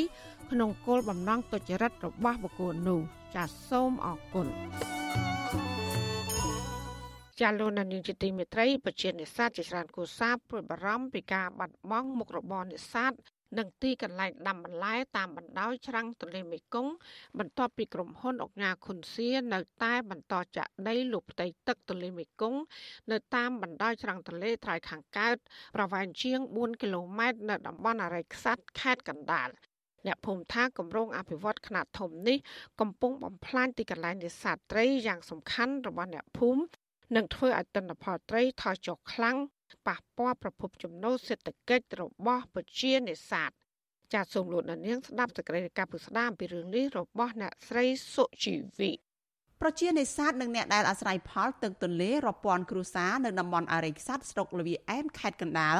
ក្នុងគោលបំណងទុច្ចរិតរបស់បុគ្គលនោះចាសសូមអរគុណចាលោកនានីជាទីមេត្រីប្រជានេសាទជាច្រើនគូសាព្រួយបារម្ភពីការបាត់បង់មុខរបរនេសាទ និងទីកន្លែងដាំបន្លែតាមបណ្ដោយច្រាំងទន្លេមេគង្គបន្ទាប់ពីក្រុមហ៊ុនអុកញ៉ាខុនសៀនៅតែបន្តចាក់ដីលុបផ្ទៃទឹកទន្លេមេគង្គនៅតាមបណ្ដោយច្រាំងទន្លេត្រៃខាងកើតប្រវែងជាង4គីឡូម៉ែត្រនៅតំបន់អរិយខ្សាត់ខេត្តកណ្ដាលអ្នកភូមិថាគម្រោងអភិវឌ្ឍខ្នាតធំនេះកំពុងបំផ្លាញទីកន្លែងនេសាទត្រីយ៉ាងសំខាន់របស់អ្នកភូមិនិងធ្វើឲ្យទិន្នផលត្រីថយចុះខ្លាំង ប៉ះពាល់ប្រភពចំណូលសេដ្ឋកិច្ចរបស់ប្រជានេសាទចាសសូមលោកនាងស្ដាប់សេចក្តីរាយការណ៍ពុស្ដាមពីរឿងនេះរបស់អ្នកស្រីសុជីវីប្រជានេសាទនិងអ្នកដែលអាស្រ័យផលទឹកទន្លេរាប់ពាន់គ្រួសារនៅតំបន់អរិយខ្សាត់ស្រុកលវីអែមខេត្តកណ្ដាល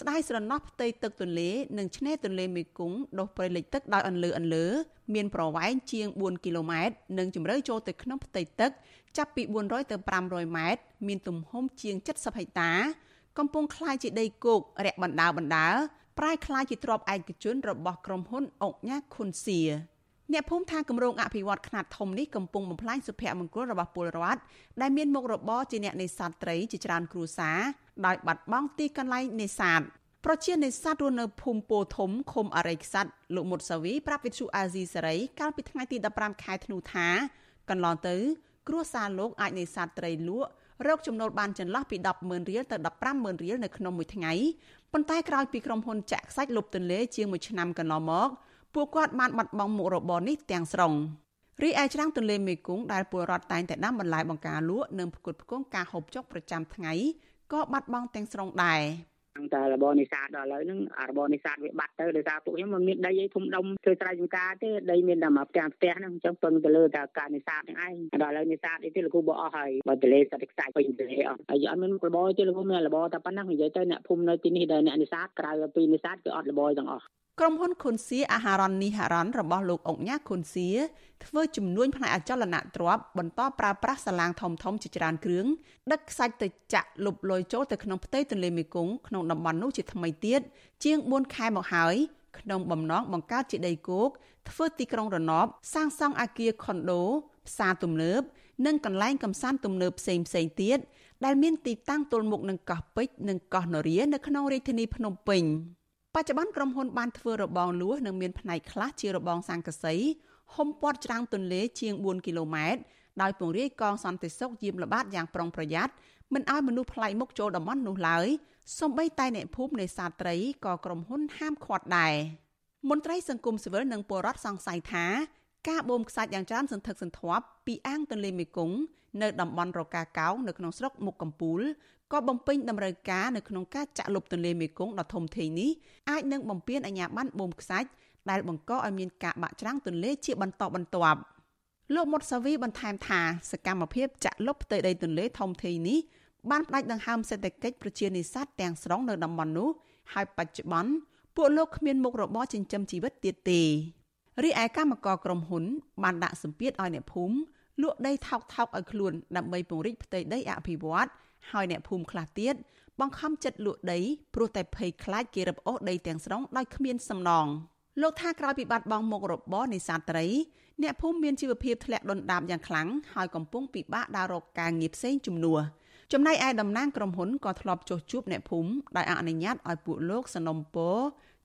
ស្ដាយស្រណោះផ្ទៃទឹកទន្លេនិងឆ្នេរទន្លេមេគង្គដុះព្រៃលិចទឹកដោយអន្លើអន្លើ មានប្រវែងជាង4គីឡូម៉ែត្រនិងជម្រៅចូលទៅក្នុងផ្ទៃទឹក ចាប់ពី400ទៅ500ម៉ែត្រមានទំហំជាង70ហិកតា កំពុងคล้ายជាដីគោករាក់បណ្ដាបណ្ដាប្រែคล้ายជាទ្រព្យឯកជនរបស់ក្រុមហ៊ុនអុកញ៉ាខុនសៀអ្នកភូមិថាគម្រោងអភិវឌ្ឍខ្នាតធំនេះកំពុងបំផ្លាញសុភមង្គលរបស់ពលរដ្ឋដែលមានមុខរបរជាអ្នកនេសាទត្រីជាច្រើនគ្រួសារដោយបាត់បង់ទីកន្លែងនេសាទប្រជានេសាទរស់នៅភូមិពោធំឃុំអរិយខ្សាត់លោកមុតសាវីប្រាប់វិទ្យុអាស៊ីសេរីកាលពីថ្ងៃទី15ខែធ្នូថាកន្លងទៅគ្រួសារលោកអាចនេសាទត្រីលក់ រកចំណូលបានចន្លោះពី100000រៀលទៅ150,000រៀលនៅក្នុងមួយថ្ងៃប៉ុន្តែក្រោយពីក្រុមហ៊ុនចាក់ខ្សាច់លុបទន្លេជាង1ឆ្នាំកន្លងមកពួកគាត់បានបាត់បង់មុខរបរនេះទាំងស្រុងរីឯច្រាំងទន្លេមេគង្គដែលពលរដ្ឋតែងតែដាំបន្លែបង្ការលក់និងផ្គត់ផ្គង់ការហូបចុកប្រចាំថ្ងៃក៏បាត់បង់ទាំងស្រុងដែរ តែរបរនេសាទដល់ឥឡូវហ្នឹងរបរនេសាទវាបាត់ទៅដោយសារពួកខ្ញុំមិនមានដីអីធំដុំធ្វើស្រែចម្ការទេដីមានតែមកផ្ទះផ្ទះហ្នឹងអញ្ចឹងពឹងទៅលើតែការនេសាទហ្នឹងឯងដល់ឥឡូវនេសាទអីទេលោកគ្រូបអស់ហើយបើទលេសត្វខ្សាច់ពេញទលេអស់ហើយអត់មានរបរទេលោកគ្រូមានរបរតែប៉ុណ្ណឹងនិយាយទៅអ្នកភូមិនៅទីនេះដែលអ្នកនេសាទក្រៅពីនេសាទគឺអត់របរទាំងអស់ ក្រុមហ៊ុនខុនសៀអាហារ៉ននីហារ៉នរបស់លោកអុកញ៉ាខុនសៀធ្វើជំនួញផ្នែកអចលនទ្រព្យបន្តប្រើប្រាស់សាឡាងធំធំជាច្រើនគ្រឿងដឹកខ្សាច់ទៅចាក់លុបលុយចូលទៅក្នុងផ្ទៃទន្លេមេគង្គក្នុងតំបន់នោះជាថ្មីទៀតជាង4ខែមកហើយក្នុងបំណងបង្កើតជាដីគោកធ្វើទីក្រុងរណបសាងសង់អគារខុនដូផ្សារទំនើបនិងកន្លែងកំសាន្តទំនើបផ្សេងផ្សេងទៀតដែលមានទីតាំងទល់មុខនឹងកោះពេជ្រនិងកោះនរានៅក្នុងរាជធានីភ្នំពេញ។ បច្ចុប្បន្នក្រុមហ៊ុនបានធ្វើរបងលួសនិងមានផ្នែកខ្លះជារបងសង្កសីហុំព័ទ្ធច្រាំងទន្លេជាង4គីឡូម៉ែត្រដោយពង្រាយកងសន្តិសុខយាមល្បាតយ៉ាងប្រុងប្រយ័ត្នមិនឲ្យមនុស្សប្លែកមុខចូលតំបន់នោះឡើយសូម្បីតែអ្នកភូមិនេសាទត្រីក៏ក្រុមហ៊ុនហាមឃាត់ដែរមន្ត្រីសង្គមស៊ីវិលនិងពលរដ្ឋសង្ស័យថាការបូមខ្សាច់យ៉ាងច្រើនសន្ធឹកសន្ធាប់ពីអាងទន្លេមេគង្គ នៅតំបន់រកាកោងនៅក្នុងស្រុកមុខកំពូលក៏បំពេញតម្រូវការនៅក្នុងការចាក់លុបទន្លេមេគង្គដ៏ធំធេងនេះអាចនឹងបំពេញអាញាប័ណ្ណបូមខ្សាច់ដែលបង្កឲ្យមានការបាក់ច្រាំងទន្លេជាបន្តបន្ទាប់លោកមុតសាវីបន្ថែមថាសកម្មភាពចាក់លុបផ្ទៃដីទន្លេធំធេងនេះបានផ្ដាច់ដង្ហើមសេដ្ឋកិច្ចប្រជានេសាទទាំងស្រុងនៅតំបន់នោះហើយបច្ចុប្បន្នពួកលោកគ្មានមុខរបរចិញ្ចឹមជីវិតទៀតទេរីឯកម្មករក្រុមហ៊ុនបានដាក់សម្ពាធឲ្យអ្នកភូមិ លក់ដីថោកថោកឲ្យខ្លួនដើម្បីពង្រីកផ្ទៃដីអភិវឌ្ឍហើយអ្នកភូមិខ្លះទៀតបង្ខំចិត្តលក់ដីព្រោះតែភ័យខ្លាចគេរឹបអូសដីទាំងស្រុងដោយគ្មានសំណងលោកថាក្រោយពីបាត់បង់មុខរបរនេសាទត្រីអ្នកភូមិមានជីវភាពធ្លាក់ដុនដាបយ៉ាងខ្លាំងហើយកំពុងពិបាកដើររកការងារផ្សេងជំនួសចំណែកឯតំណាងក្រុមហ៊ុនក៏ធ្លាប់ចុះជួបអ្នកភូមិដោយអនុញ្ញាតឲ្យពួកលោកសនំពរ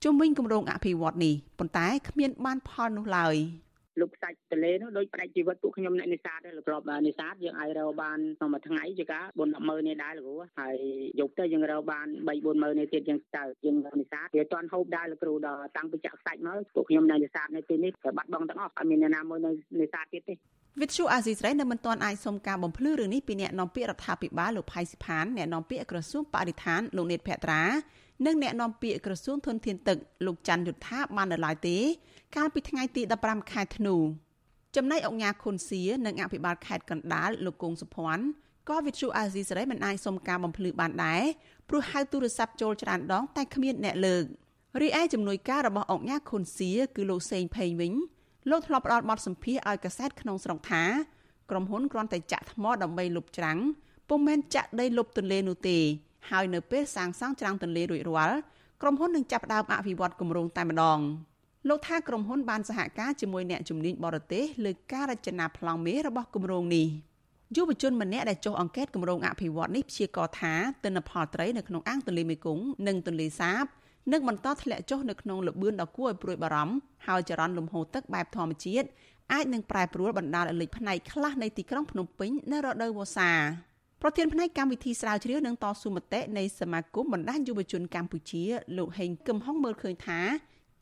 ជំវិញគម្រោងអភិវឌ្ឍនេះប៉ុន្តែគ្មានបានផលនោះឡើយ។ លុបខ្សាច់ទន្លេនោះដូចផ្ដាច់ជីវិតពួកខ្ញុំអ្នកនេសាទដែរលោកគ្របនេសាទយើងអាចរកបានក្នុងមួយថ្ងៃជាការ4 10ម៉ឺននេះដែរលោកគ្រូហើយយប់ទៅយើងរកបាន3 4ម៉ឺននេះទៀតយើងស្ទើយើងនេសាទវាអត់ហូបដែរលោកគ្រូដល់តាំងពីចាក់ខ្សាច់មកពួកខ្ញុំអ្នកនេសាទនៅទីនេះក៏បាត់បង់ទាំងអស់អត់មានអ្នកណាមួយនៅនេសាទទៀតទេវិទ្យុអាស៊ីសេរីនៅមិនទាន់អាចសុំការបំភ្លឺរឿងនេះពីអ្នកនាំពាក្យរដ្ឋាភិបាលលោកផៃសិផានអ្នកនាំពាក្យក្រសួងបរិស្ថានលោកនេតភក្ត្រា និងអ្នកនាំពាក្យក្រសួងធនធានទឹកលោកច័ន្ទយុធាបាននៅឡើយទេ កាលពីថ្ងៃទី15ខែធ្នូចំណែកអង្គការខុនសៀនិងអភិបាលខេត្តកណ្ដាលលោកគង់សុភ័ណ្ឌក៏វិទ្យុអាស៊ីសេរីមិនអាចសុំការបំភ្លឺបានដែរព្រោះហៅទូរស័ព្ទចូលច្រើនដង តែគ្មានអ្នកលើករីឯជំនួយការរបស់អង្គការខុនសៀគឺលោកសេងផេងវិញលោកធ្លាប់ផ្ដល់បទសម្ភាសឲ្យកសែតក្នុងស្រុកថាក្រុមហ៊ុនគ្រាន់តែចាក់ថ្មដើម្បីលុបច្រាំងពុំមែនចាក់ដីលុបទន្លេនោះទេ ហើយនៅពេលសាងសង់ច្រាំងទន្លេរួចរាល់ក្រុមហ៊ុននឹងចាប់ផ្ដើមអភិវឌ្ឍគម្រោងតែម្ដងលោកថាក្រុមហ៊ុនបានសហការជាមួយអ្នកជំនាញបរទេសលើការរចនាប្លង់មេរបស់គម្រោងនេះយុវជនម្នាក់ដែលចុះអង្កេតគម្រោងអភិវឌ្ឍនេះព្យាករថាទិន្នផលត្រីនៅក្នុងអាងទន្លេមេគង្គនិងទន្លេសាបនឹងបន្តធ្លាក់ចុះនៅក្នុងល្បឿនដ៏គួរឲ្យព្រួយបារម្ភហើយចរន្តលំហូរទឹកបែបធម្មជាតិអាចនឹងប្រែប្រួលបណ្ដាលឲ្យលេចផ្នែកខ្លះនៃទីក្រុងភ្នំពេញនៅរដូវវស្សា ប្រធានផ្នែកកម្មវិធីស្រាវជ្រាវនិងតស៊ូមតិនៃសមាគមបណ្ដាញយុវជនកម្ពុជាលោកហេងកឹមហុងមើលឃើញថា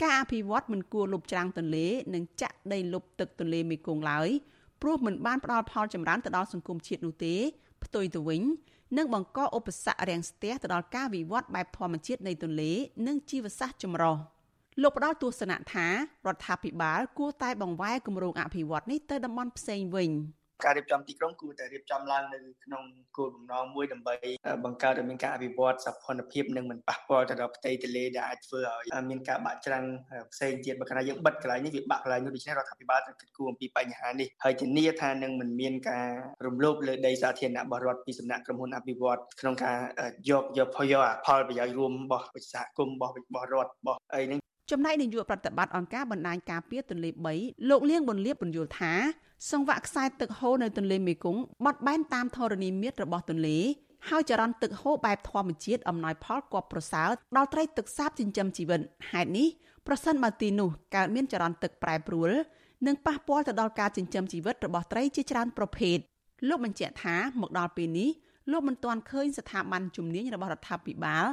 ការអភិវឌ្ឍមិនគួរលុបច្រាំងទន្លេនិងចាក់ដីលុបទឹកទន្លេមេគង្គឡើយព្រោះមិនបានផ្ដល់ផលចម្រើនទៅដល់សង្គមជាតិនោះទេផ្ទុយទៅវិញនឹងបង្កឧបសគ្គរាំងស្ទះទៅដល់ការវិវត្តបែបធម្មជាតិនៃទន្លេនិងជីវសាស្ត្រចម្រុះលោកផ្ដល់ទស្សនៈថារដ្ឋាភិបាលគួរតែបង្វែរគម្រោងអភិវឌ្ឍនេះទៅតំបន់ផ្សេងវិញ។ ការរៀបចំទីក្រុងគួរតែរៀបចំឡើងនៅក្នុងគោលបំណងមួយដើម្បីបង្កើតឲ្យមានការអភិវឌ្ឍសភនភាពនិងមិនប៉ះពាល់ទៅដល់ផ្ទៃទន្លេដែលអាចធ្វើឲ្យមានការបាក់ច្រាំងផ្សេងទៀតបើកាលយើងបិទកន្លែងនេះវាបាក់កន្លែងនោះដូច្នេះរដ្ឋាភិបាលត្រូវគិតគូរអំពីបញ្ហានេះហើយធានាថានឹងមិនមានការរំលោភលើដីសាធារណៈរបស់រដ្ឋពីសំណាក់ក្រុមហ៊ុនអភិវឌ្ឍក្នុងការយកយកផលយកផលប្រយោជន៍រួមរបស់វិស័យគមរបស់របស់រដ្ឋរបស់អីនឹង ចំណែកនាយកប្រតិបត្តិអង្គការបណ្ដាញការពារទន្លេ3លោកលៀងប៊ុនលៀបបញ្យល់ថាសង្វាក់ខ្សែទឹកហូរនៅទន្លេមេគង្គបត់បែនតាមធរណីមាត្ររបស់ទន្លេហើយចរន្តទឹកហូរបែបធម្មជាតិអំណោយផលគបប្រសើរដល់ត្រីទឹកសាបចិញ្ចឹមជីវិតហេតុនេះប្រសិនបើទីនោះកើតមានចរន្តទឹកប្រែប្រួលនឹងប៉ះពាល់ទៅដល់ការចិញ្ចឹមជីវិតរបស់ត្រីជាច្រើនប្រភេទលោកបញ្ជាក់ថាមកដល់ពេលនេះលោកមិនទាន់ឃើញស្ថាប័នជំនាញរបស់រដ្ឋាភិបាល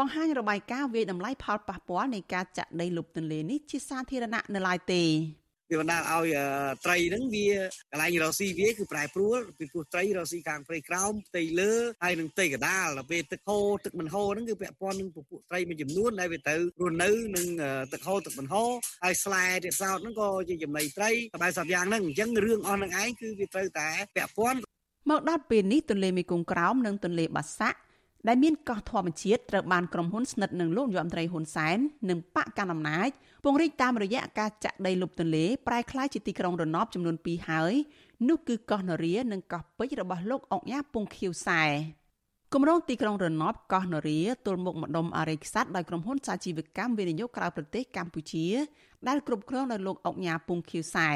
បង្ហាញរបាយការណ៍វិយតម្លៃផលប៉ះពាល់នៃការចាក់ដីលុបទន្លេនេះជាសាធារណៈនៅឡើយទេវាបណ្ដាលឲ្យត្រីហ្នឹងវាកន្លែងរ៉ូស៊ីវាគឺប្រែប្រួលពីព្រោះត្រីរ៉ូស៊ីខាងព្រៃក្រោមផ្ទៃលើហើយនឹងផ្ទៃកដាលដល់ពេលទឹកហូរទឹកមិនហូរហ្នឹងគឺពាក់ព័ន្ធនឹងពពួកត្រីមួយចំនួនដែលវាទៅរស់នៅនឹងទឹកហូរទឹកមិនហូរហើយស្លែទៀតសោតហ្នឹងក៏ជាចំណីត្រីបែបសពយ៉ាងហ្នឹងអញ្ចឹងរឿងអស់នឹងឯងគឺវាត្រូវតែពាក់ព័ន្ធមកដល់ពេលនេះទន្លេមេគង្គក្រោមនិងទន្លេបាសាក់ ដែលមានកោះធម្មជាតិត្រូវបានក្រុមហ៊ុនស្និទ្ធនឹងលោកនាយរដ្ឋមន្ត្រីហ៊ុនសែននិងបកកណ្ដាលអំណាចពង្រីកតាមរយៈការចាក់ដីលុបទន្លេប្រែក្លាយជាទីក្រុងរណបចំនួន2ហើយនោះគឺកោះនរានិងកោះពេជ្ររបស់លោកអុកញ៉ាពងខៀវសែគម្រោងទីក្រុងរណបកោះនរាទល់មុខម្ដុំអរិយខ្សាត់ដោយក្រុមហ៊ុនសាជីវកម្មវិនិយោគក្រៅប្រទេសកម្ពុជាដែលគ្រប់គ្រងដោយលោកអុកញ៉ាពងខៀវសែ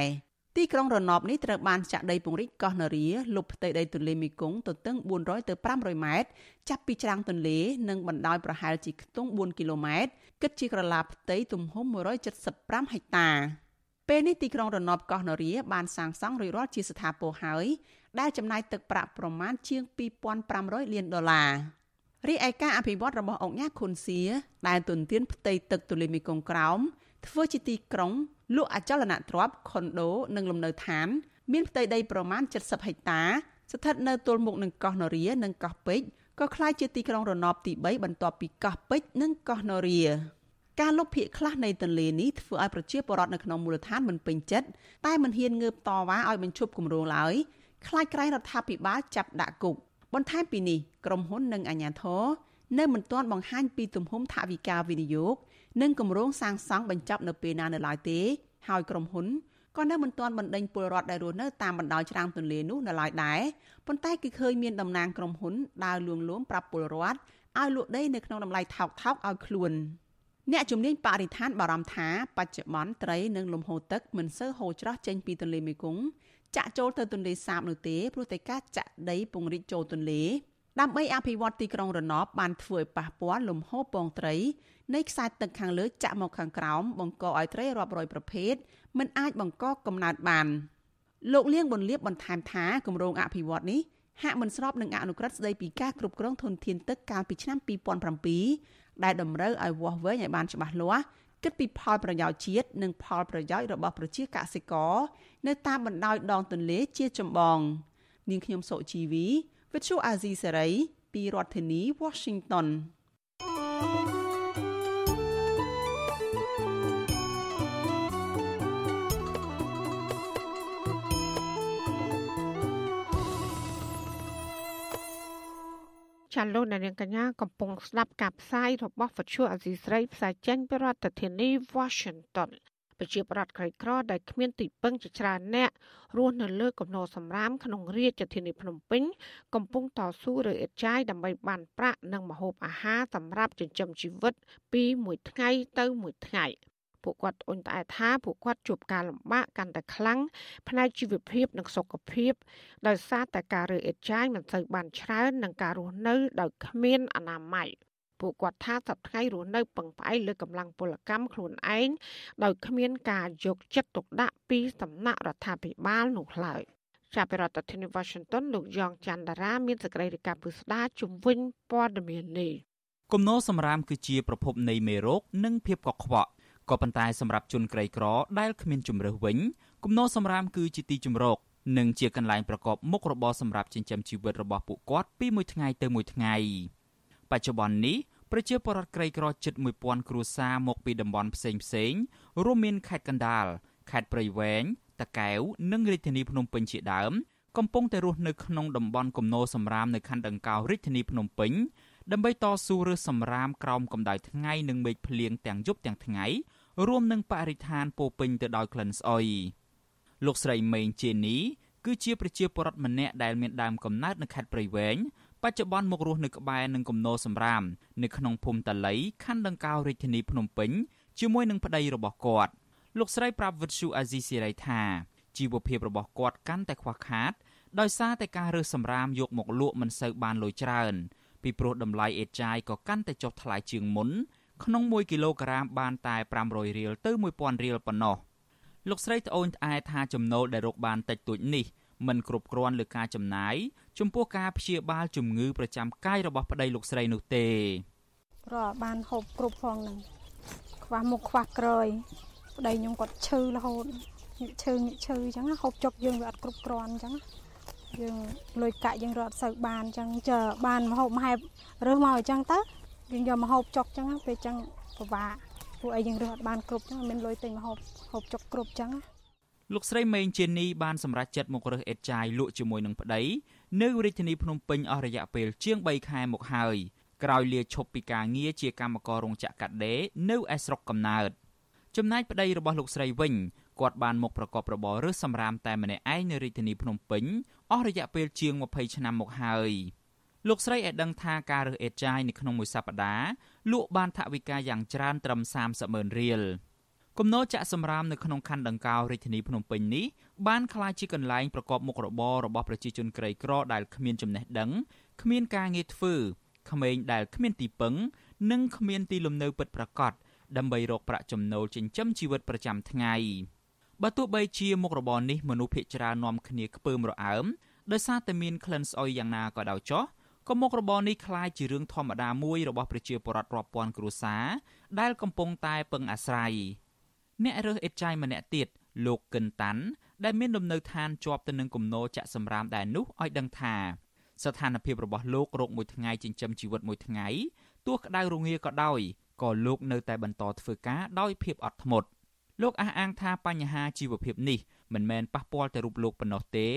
ទីក្រុងរណបនេះត្រូវបានចាក់ដីពង្រីកកោះនរាលុបផ្ទៃដីទន្លេមេគង្គទទឹង400ទៅ500ម៉ែត្រចាប់ពីច្រាំងទន្លេនិងបណ្ដោយប្រហែលជាខ្ទង់4គីឡូម៉ែត្រគិតជាក្រឡាផ្ទៃទំហំ175ហិកតាពេលនេះទីក្រុងរណបកោះនរាបានសាងសង់រួចរាល់ជាស្ថាពរហើយដែលចំណាយទឹកប្រាក់ប្រមាណជាង2500លានដុល្លាររីឯការអភិវឌ្ឍរបស់អង្គការខុនសៀដែលទុនទានផ្ទៃទឹកទន្លេមេគង្គក្រោមធ្វើជាទីក្រុង លក់អចលនទ្រព្យខុនដូនិងលំនៅឋាន មានផ្ទៃដីប្រមាណ70ហិកតា ស្ថិតនៅទល់មុខនឹងកោះនរានិងកោះពេជ្រក៏ក្លាយជាទីក្រុងរណបទី3បន្ទាប់ពីកោះពេជ្រនិងកោះនរាការលុបភៀកខ្លះនៃទន្លេនេះធ្វើឲ្យប្រជាពលរដ្ឋនៅក្នុងមូលដ្ឋានមិនពេញចិត្តតែមិនហ៊ានងើបតវ៉ាឲ្យបញ្ឈប់គម្រោងឡើយខ្លាចក្រែងរដ្ឋាភិបាលចាប់ដាក់គុកបន្ថែមពីនេះក្រុមហ៊ុននិងអាជ្ញាធរនៅមិនទាន់បង្ហាញពីទំហំថវិកាវិនិយោគ និងគម្រោងសាងសង់បញ្ចប់នៅពេលណានៅឡើយទេហើយក្រុមហ៊ុនក៏នៅមិនទាន់បណ្ដេញពលរដ្ឋដែលរស់នៅតាមបណ្ដោយច្រាំងទន្លេនោះនៅឡើយដែរប៉ុន្តែគឺឃើញមានតំណាងក្រុមហ៊ុនដើរលួងលោមប្រាប់ពលរដ្ឋឲ្យលក់ដីនៅក្នុងតម្លៃថោកថោកឲ្យខ្លួនអ្នកជំនាញបរិស្ថានបារម្ភថាបច្ចុប្បន្នត្រីនិងលំហូរទឹកមិនសូវហូរច្រោះចេញពីទន្លេមេគង្គចាក់ចូលទៅទន្លេសាបនោះទេព្រោះតែការចាក់ដីពង្រីកចូលទន្លេដើម្បីអភិវឌ្ឍទីក្រុងរណបបានធ្វើឲ្យប៉ះពាល់លំហូរពងត្រី នៃខ្សែទឹកខាងលើចាក់មកខាងក្រោមបង្កឲ្យត្រីរាប់រយប្រភេទមិនអាចបង្កកំណើតបានលោកលៀងប៊ុនលៀបបន្ថែមថាគម្រោងអភិវឌ្ឍនេះហាក់មិនស្របនឹងអនុក្រឹត្យស្តីពីការគ្រប់គ្រងធនធានទឹកកាលពីឆ្នាំ2007ដែលតម្រូវឲ្យវាស់វែងឲ្យបានច្បាស់លាស់គិតពីផលប្រយោជន៍ជាតិនិងផលប្រយោជន៍របស់ប្រជាកសិករនៅតាមបណ្ដោយដងទន្លេជាចម្បងនាងខ្ញុំសុជីវីវិទ្យុអាស៊ីសេរីពីរដ្ឋធានី Washington ចាលោកនាងកញ្ញាកំពុងស្ដាប់ការផ្សាយរបស់វិទ្យុអាស៊ីស្រីផ្សាយចេញពីរដ្ឋធានី Washington ប្រជាប្រដ្ឋក្រីក្រដែលគ្មានទីពឹងជាច្រើនអ្នករស់នៅលើគំនរសំរាមក្នុងរាជធានីភ្នំពេញកំពុងតស៊ូរើអេតចាយដើម្បីបានប្រាក់និងម្ហូបអាហារសម្រាប់ចិញ្ចឹមជីវិតពីមួយថ្ងៃទៅមួយថ្ងៃ ពួកគាត់អ៊ុនតែថាពួកគាត់ជួបការលំបាកកាន់តែខ្លាំងផ្នែកជីវភាពនិងសុខភាពដោយសារតែការរើអេតចាយមិនសូវបានច្រើននិងការរស់នៅដោយគ្មានអនាម័យពួកគាត់ថាសប្តាហ៍រស់នៅពឹងផ្អែកលើកម្លាំងពលកម្មខ្លួនឯងដោយគ្មានការយកចិត្តទុកដាក់ពីសំណាក់រដ្ឋាភិបាលនោះឡើយចាប់ពីរដ្ឋធានី Washington លោកយ៉ងច័ន្ទតារាមានសេចក្តីរាយការណ៍ពុស្ដាជំវិញព័ត៌មាននេះគំនោសម្រាមគឺជាប្រភពនៃមេរោគនិងភាពកខ្វក់ ក៏ប៉ុន្តែសម្រាប់ជនក្រីក្រដែលគ្មានជំរើសវិញគំនោសម្រាមគឺជាទីជំរកនិងជាកន្លែងប្រកបមុខរបរសម្រាប់ចិញ្ចឹមជីវិតរបស់ពួកគាត់ពីមួយថ្ងៃទៅមួយថ្ងៃបច្ចុប្បន្ននេះប្រជាពលរដ្ឋក្រីក្រជិត1000គ្រួសារមកពីតំបន់ផ្សេងផ្សេងរួមមានខេត្តកណ្ដាលខេត្តព្រៃវែងតាកែវនិងរាជធានីភ្នំពេញជាដើមកំពុងតែរស់នៅក្នុងតំបន់គំនរសម្រាមនៅខណ្ឌដង្កោរាជធានីភ្នំពេញដើម្បីតស៊ូរើសសម្រាមក្រោមកម្ដៅថ្ងៃនិងមេឃភ្លៀងទាំងយប់ទាំងថ្ងៃ រួមនឹងបរិស្ថានពោពេញទៅដោយក្លិនស្អុយលោកស្រីមេងជេនីគឺជាប្រជាពលរដ្ឋម្នាក់ដែលមានដើមកំណើតនៅខេត្តព្រៃវែងបច្ចុប្បន្នមករស់នៅក្បែរនឹងគំនរសម្រាមនៅក្នុងភូមិតាលីខណ្ឌដង្កោរាជធានីភ្នំពេញជាមួយនឹងប្តីរបស់គាត់លោកស្រីប្រាប់វិទ្យុអាស៊ីសេរីថាជីវភាពរបស់គាត់កាន់តែខ្វះខាតដោយសារតែការរើសសម្រាមយកមកលក់មិនសូវបានលុយច្រើនពីព្រោះតម្លៃអេតចាយក៏កាន់តែចុះថ្លៃជាងមុន ក្នុង1គីឡូក្រាមបានតែ500រៀលទៅ1000រៀលប៉ុណ្ណោះលោកស្រីត្អូញត្អែថាចំណូលដែលរកបានតិចតួចនេះមិនគ្រប់គ្រាន់លើការចំណាយចំពោះការព្យាបាលជំងឺប្រចាំកាយរបស់ប្តីលោកស្រីនោះទេរកបានហូបគ្រប់ផងនឹងខ្វះមុខខ្វះក្រោយប្តីខ្ញុំគាត់ឈឺរហូតញឹកឈឺញឹកឈឺអញ្ចឹងហូបចុកយើងវាអត់គ្រប់គ្រាន់អញ្ចឹងយើងលុយកាក់យើងរត់សូវបានអញ្ចឹង chờ បានមហូបមហែបរើសមកអញ្ចឹងទៅ យើងយកមកហូបចុកអញ្ចឹងពេលអញ្ចឹងពិបាកពួកអីយើងរើសអត់បានគ្រប់អញ្ចឹងមានលុយទិញមកហូបហូបចុកគ្រប់អញ្ចឹងលោកស្រីមេងជានីបានសម្រេចចិត្តមករើសអេតចាយលក់ជាមួយនឹងប្តីនៅរាជធានីភ្នំពេញអស់រយៈពេលជាង3ខែមកហើយក្រោយលាឈប់ពីការងារជាកម្មកររោងចក្រកាត់ដេរនៅឯស្រុកកំណើតចំណែកប្តីរបស់លោកស្រីវិញគាត់បានមកប្រកបរបររើសសម្រាមតែម្នាក់ឯងនៅរាជធានីភ្នំពេញអស់រយៈពេលជាង20ឆ្នាំមកហើយ លោកស្រីឲ្យដឹងថាការរើសអេតចាយនៅក្នុងមួយសប្តាហ៍លក់បានថវិកាយ៉ាងច្រើនត្រឹម30ម៉ឺនរៀលគំនរចាក់សម្រាមនៅក្នុងខណ្ឌដង្កោរាជធានីភ្នំពេញនេះបានក្លាយជាកន្លែងប្រកបមុខរបររបស់ប្រជាជនក្រីក្រដែលគ្មានចំណេះដឹងគ្មានការងារធ្វើក្មេងដែលគ្មានទីពឹង និងគ្មានទីលំនៅពិតប្រាកដដើម្បីរកប្រាក់ចំណូលចិញ្ចឹមជីវិតប្រចាំថ្ងៃបើទោះបីជាមុខរបរនេះមនុស្សភាគច្រើននាំគ្នាខ្ពើមរអើមដោយសារតែមានក្លិនស្អុយយ៉ាងណាក៏ដោយចុះ ក៏មុខរបរនេះคล้ายជារឿងធម្មតាមួយរបស់ប្រជាពលរដ្ឋរាប់ពាន់គ្រួសារដែលកំពុងតែពឹងអាស្រ័យអ្នករើសអេតចៃម្នាក់ទៀតលោកកិនតាន់ដែលមានលំនៅឋានជាប់ទៅនឹងគំនរចាក់សម្រាមដែរនោះឲ្យដឹងថាស្ថានភាពរបស់លោករកមួយថ្ងៃចិញ្ចឹមជីវិតមួយថ្ងៃទោះក្តៅរងាក៏ដោយក៏លោកនៅតែបន្តធ្វើការដោយភាពអត់ធ្មត់លោកអះអាងថាបញ្ហាជីវភាពនេះមិនមែនប៉ះពាល់តែរូបលោកប៉ុណ្ណោះទេ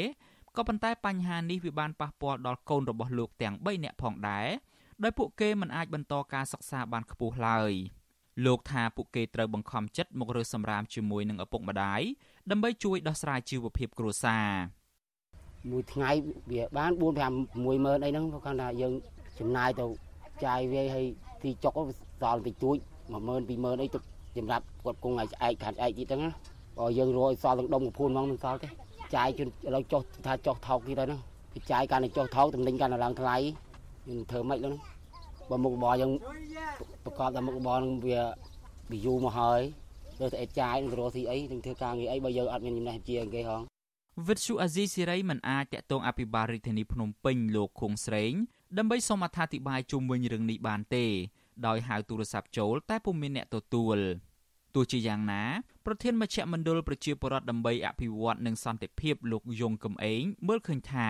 ក៏ប៉ុន្តែបញ្ហានេះវាបានប៉ះពាល់ដល់កូនរបស់លោកទាំង3នាក់ផងដែរដោយពួកគេមិនអាចបន្តការសិក្សាបានខ្ពស់ឡើយលោកថាពួកគេត្រូវបង្ខំចិត្តមករើសសម្រាមជាមួយនឹងឪពុកម្ដាយដើម្បីជួយដោះស្រាយជីវភាពគ្រួសារមួយថ្ងៃវាបាន4 5 6ម៉ឺនអីហ្នឹងគាត់ថាយើងចំណាយទៅចាយវាឲ្យទីចុកសល់តិចតួច10000 20000អីទុកសម្រាប់គាត់គង់ឲ្យស្អែកខាត់ស្អែកទៀតហ្នឹងបើយើងរយសល់ទាំងដុំកពួនហ្មងមិនសល់ទេ ចាយជន់ឥឡូវចុះថាចុះថោកទៀតហើយហ្នឹងពីចាយកាន់តែចុះថោកតំណែងកាន់តែឡើងថ្លៃយើងធ្វើម៉េចហ្នឹងបើមុខរបរយើងប្រកបតែមុខរបរនឹងវាវាយូរមកហើយទៅតែចាយនឹងរកស៊ីអីនឹងធ្វើការងារអីបើយើងអត់មានចំណេះជាគេហងវិទ្យុអាស៊ីសេរីមិនអាចតាក់ទងអភិបាលរាជធានីភ្នំពេញលោកខុងស្រេងដើម្បីសូមអត្ថាធិប្បាយជុំវិញរឿងនេះបានទេដោយហៅទូរស័ព្ទចូល តែពុំមានអ្នកទទួល ទោះជាយ៉ាងណាប្រធានមជ្ឈមណ្ឌលប្រជាពលរដ្ឋដើម្បីអភិវឌ្ឍនិងសន្តិភាពលោកយងកំឯងមើលឃើញថា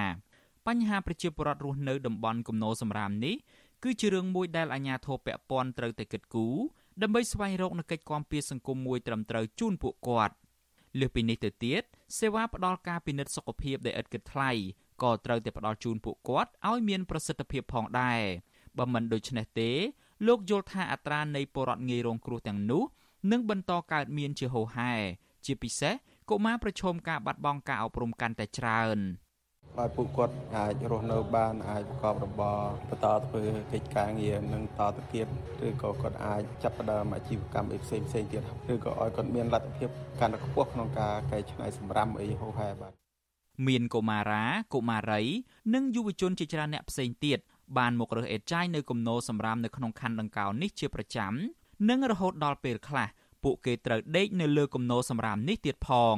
បញ្ហាប្រជាពលរដ្ឋរស់នៅតំបន់គំនរសំរាមនេះគឺជារឿងមួយដែលអាជ្ញាធរពាក់ព័ន្ធត្រូវតែគិតគូរដើម្បីស្វែងរកនូវកិច្ចគាំពៀសង្គមមួយត្រឹមត្រូវជូនពួកគាត់លើសពីនេះទៅទៀតសេវាផ្ដល់ការពិនិត្យសុខភាពដែលឥតគិតថ្លៃក៏ត្រូវតែផ្ដល់ជូនពួកគាត់ឲ្យមានប្រសិទ្ធភាពផងដែរបើមិនដូច្នេះទេលោកយល់ថាអត្រានៃពលរដ្ឋងាយរងគ្រោះទាំងនោះ នឹងបន្តកើតមានជាហូរហែជាពិសេសកុមារប្រឈមការបាត់បង់ការអប់រំកាន់តែច្រើនឲ្យពួកគាត់អាចរស់នៅបានអាចប្រកបរបរបន្តធ្វើកិច្ចការងារនឹងតទៅទៀតឬក៏គាត់អាចចាប់ផ្ដើមអាជីវកម្មអីផ្សេងផ្សេងទៀតឬក៏ឲ្យគាត់មានលទ្ធភាពកាន់តែខ្ពស់ក្នុងការកែច្នៃសម្រាមអីហូរហែបាទមានកុមារាកុមារីនិងយុវជនជាច្រើនអ្នកផ្សេងទៀតបានមករើសអេតចាយនៅគំនរសម្រាមនៅក្នុងខណ្ឌដង្កោនេះជាប្រចាំ និងរហូតដល់ពេលខ្លះពួកគេត្រូវដេកនៅលើគំនរសម្រាមនេះទៀតផង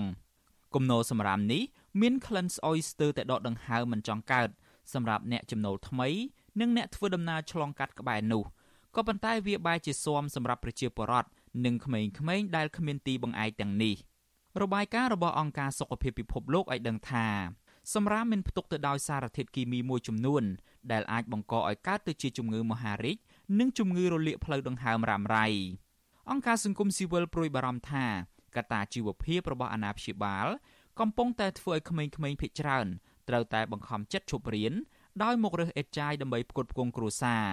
គំនរសម្រាមនេះមានក្លិនស្អុយស្ទើរតែដកដង្ហើមមិនចង់កើតសម្រាប់អ្នកចំណូលថ្មីនិងអ្នកធ្វើដំណើរឆ្លងកាត់ក្បែរនោះក៏ប៉ុន្តែវាបែរជាស៊ាំសម្រាប់ប្រជាពលរដ្ឋនិងក្មេងៗដែលគ្មានទីបង្អែកទាំងនេះរបាយការណ៍របស់អង្គការសុខភាពពិភពលោកឲ្យដឹងថាសម្រាមមានផ្ទុកទៅដោយសារធាតុគីមីមួយចំនួនដែលអាចបង្កឲ្យកើតទៅជាជំងឺមហារីក និងជំងឺរលាកផ្លូវដង្ហើមរ៉ាំរ៉ៃអង្គការសង្គមស៊ីវិលប្រួយបារម្ភថាកត្តាជីវភាពរបស់អាណាព្យាបាល កំពុងតែធ្វើឲ្យក្មេងៗភ័យច្រើនត្រូវតែបង្ខំចិត្តឈប់រៀនដោយមករើសអេតចាយដើម្បីផ្គត់ផ្គង់គ្រួសារ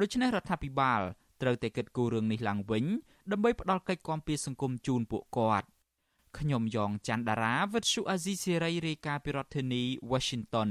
ដូច្នេះរដ្ឋាភិបាលត្រូវតែគិតគូររឿងនេះឡើងវិញដើម្បីផ្ដល់កិច្ចគាំពារសង្គមជូនពួកគាត់ខ្ញុំយ៉ងច័ន្ទដារាវិទ្យុអាស៊ីសេរីរាយការណ៍ពីរដ្ឋធានី Washington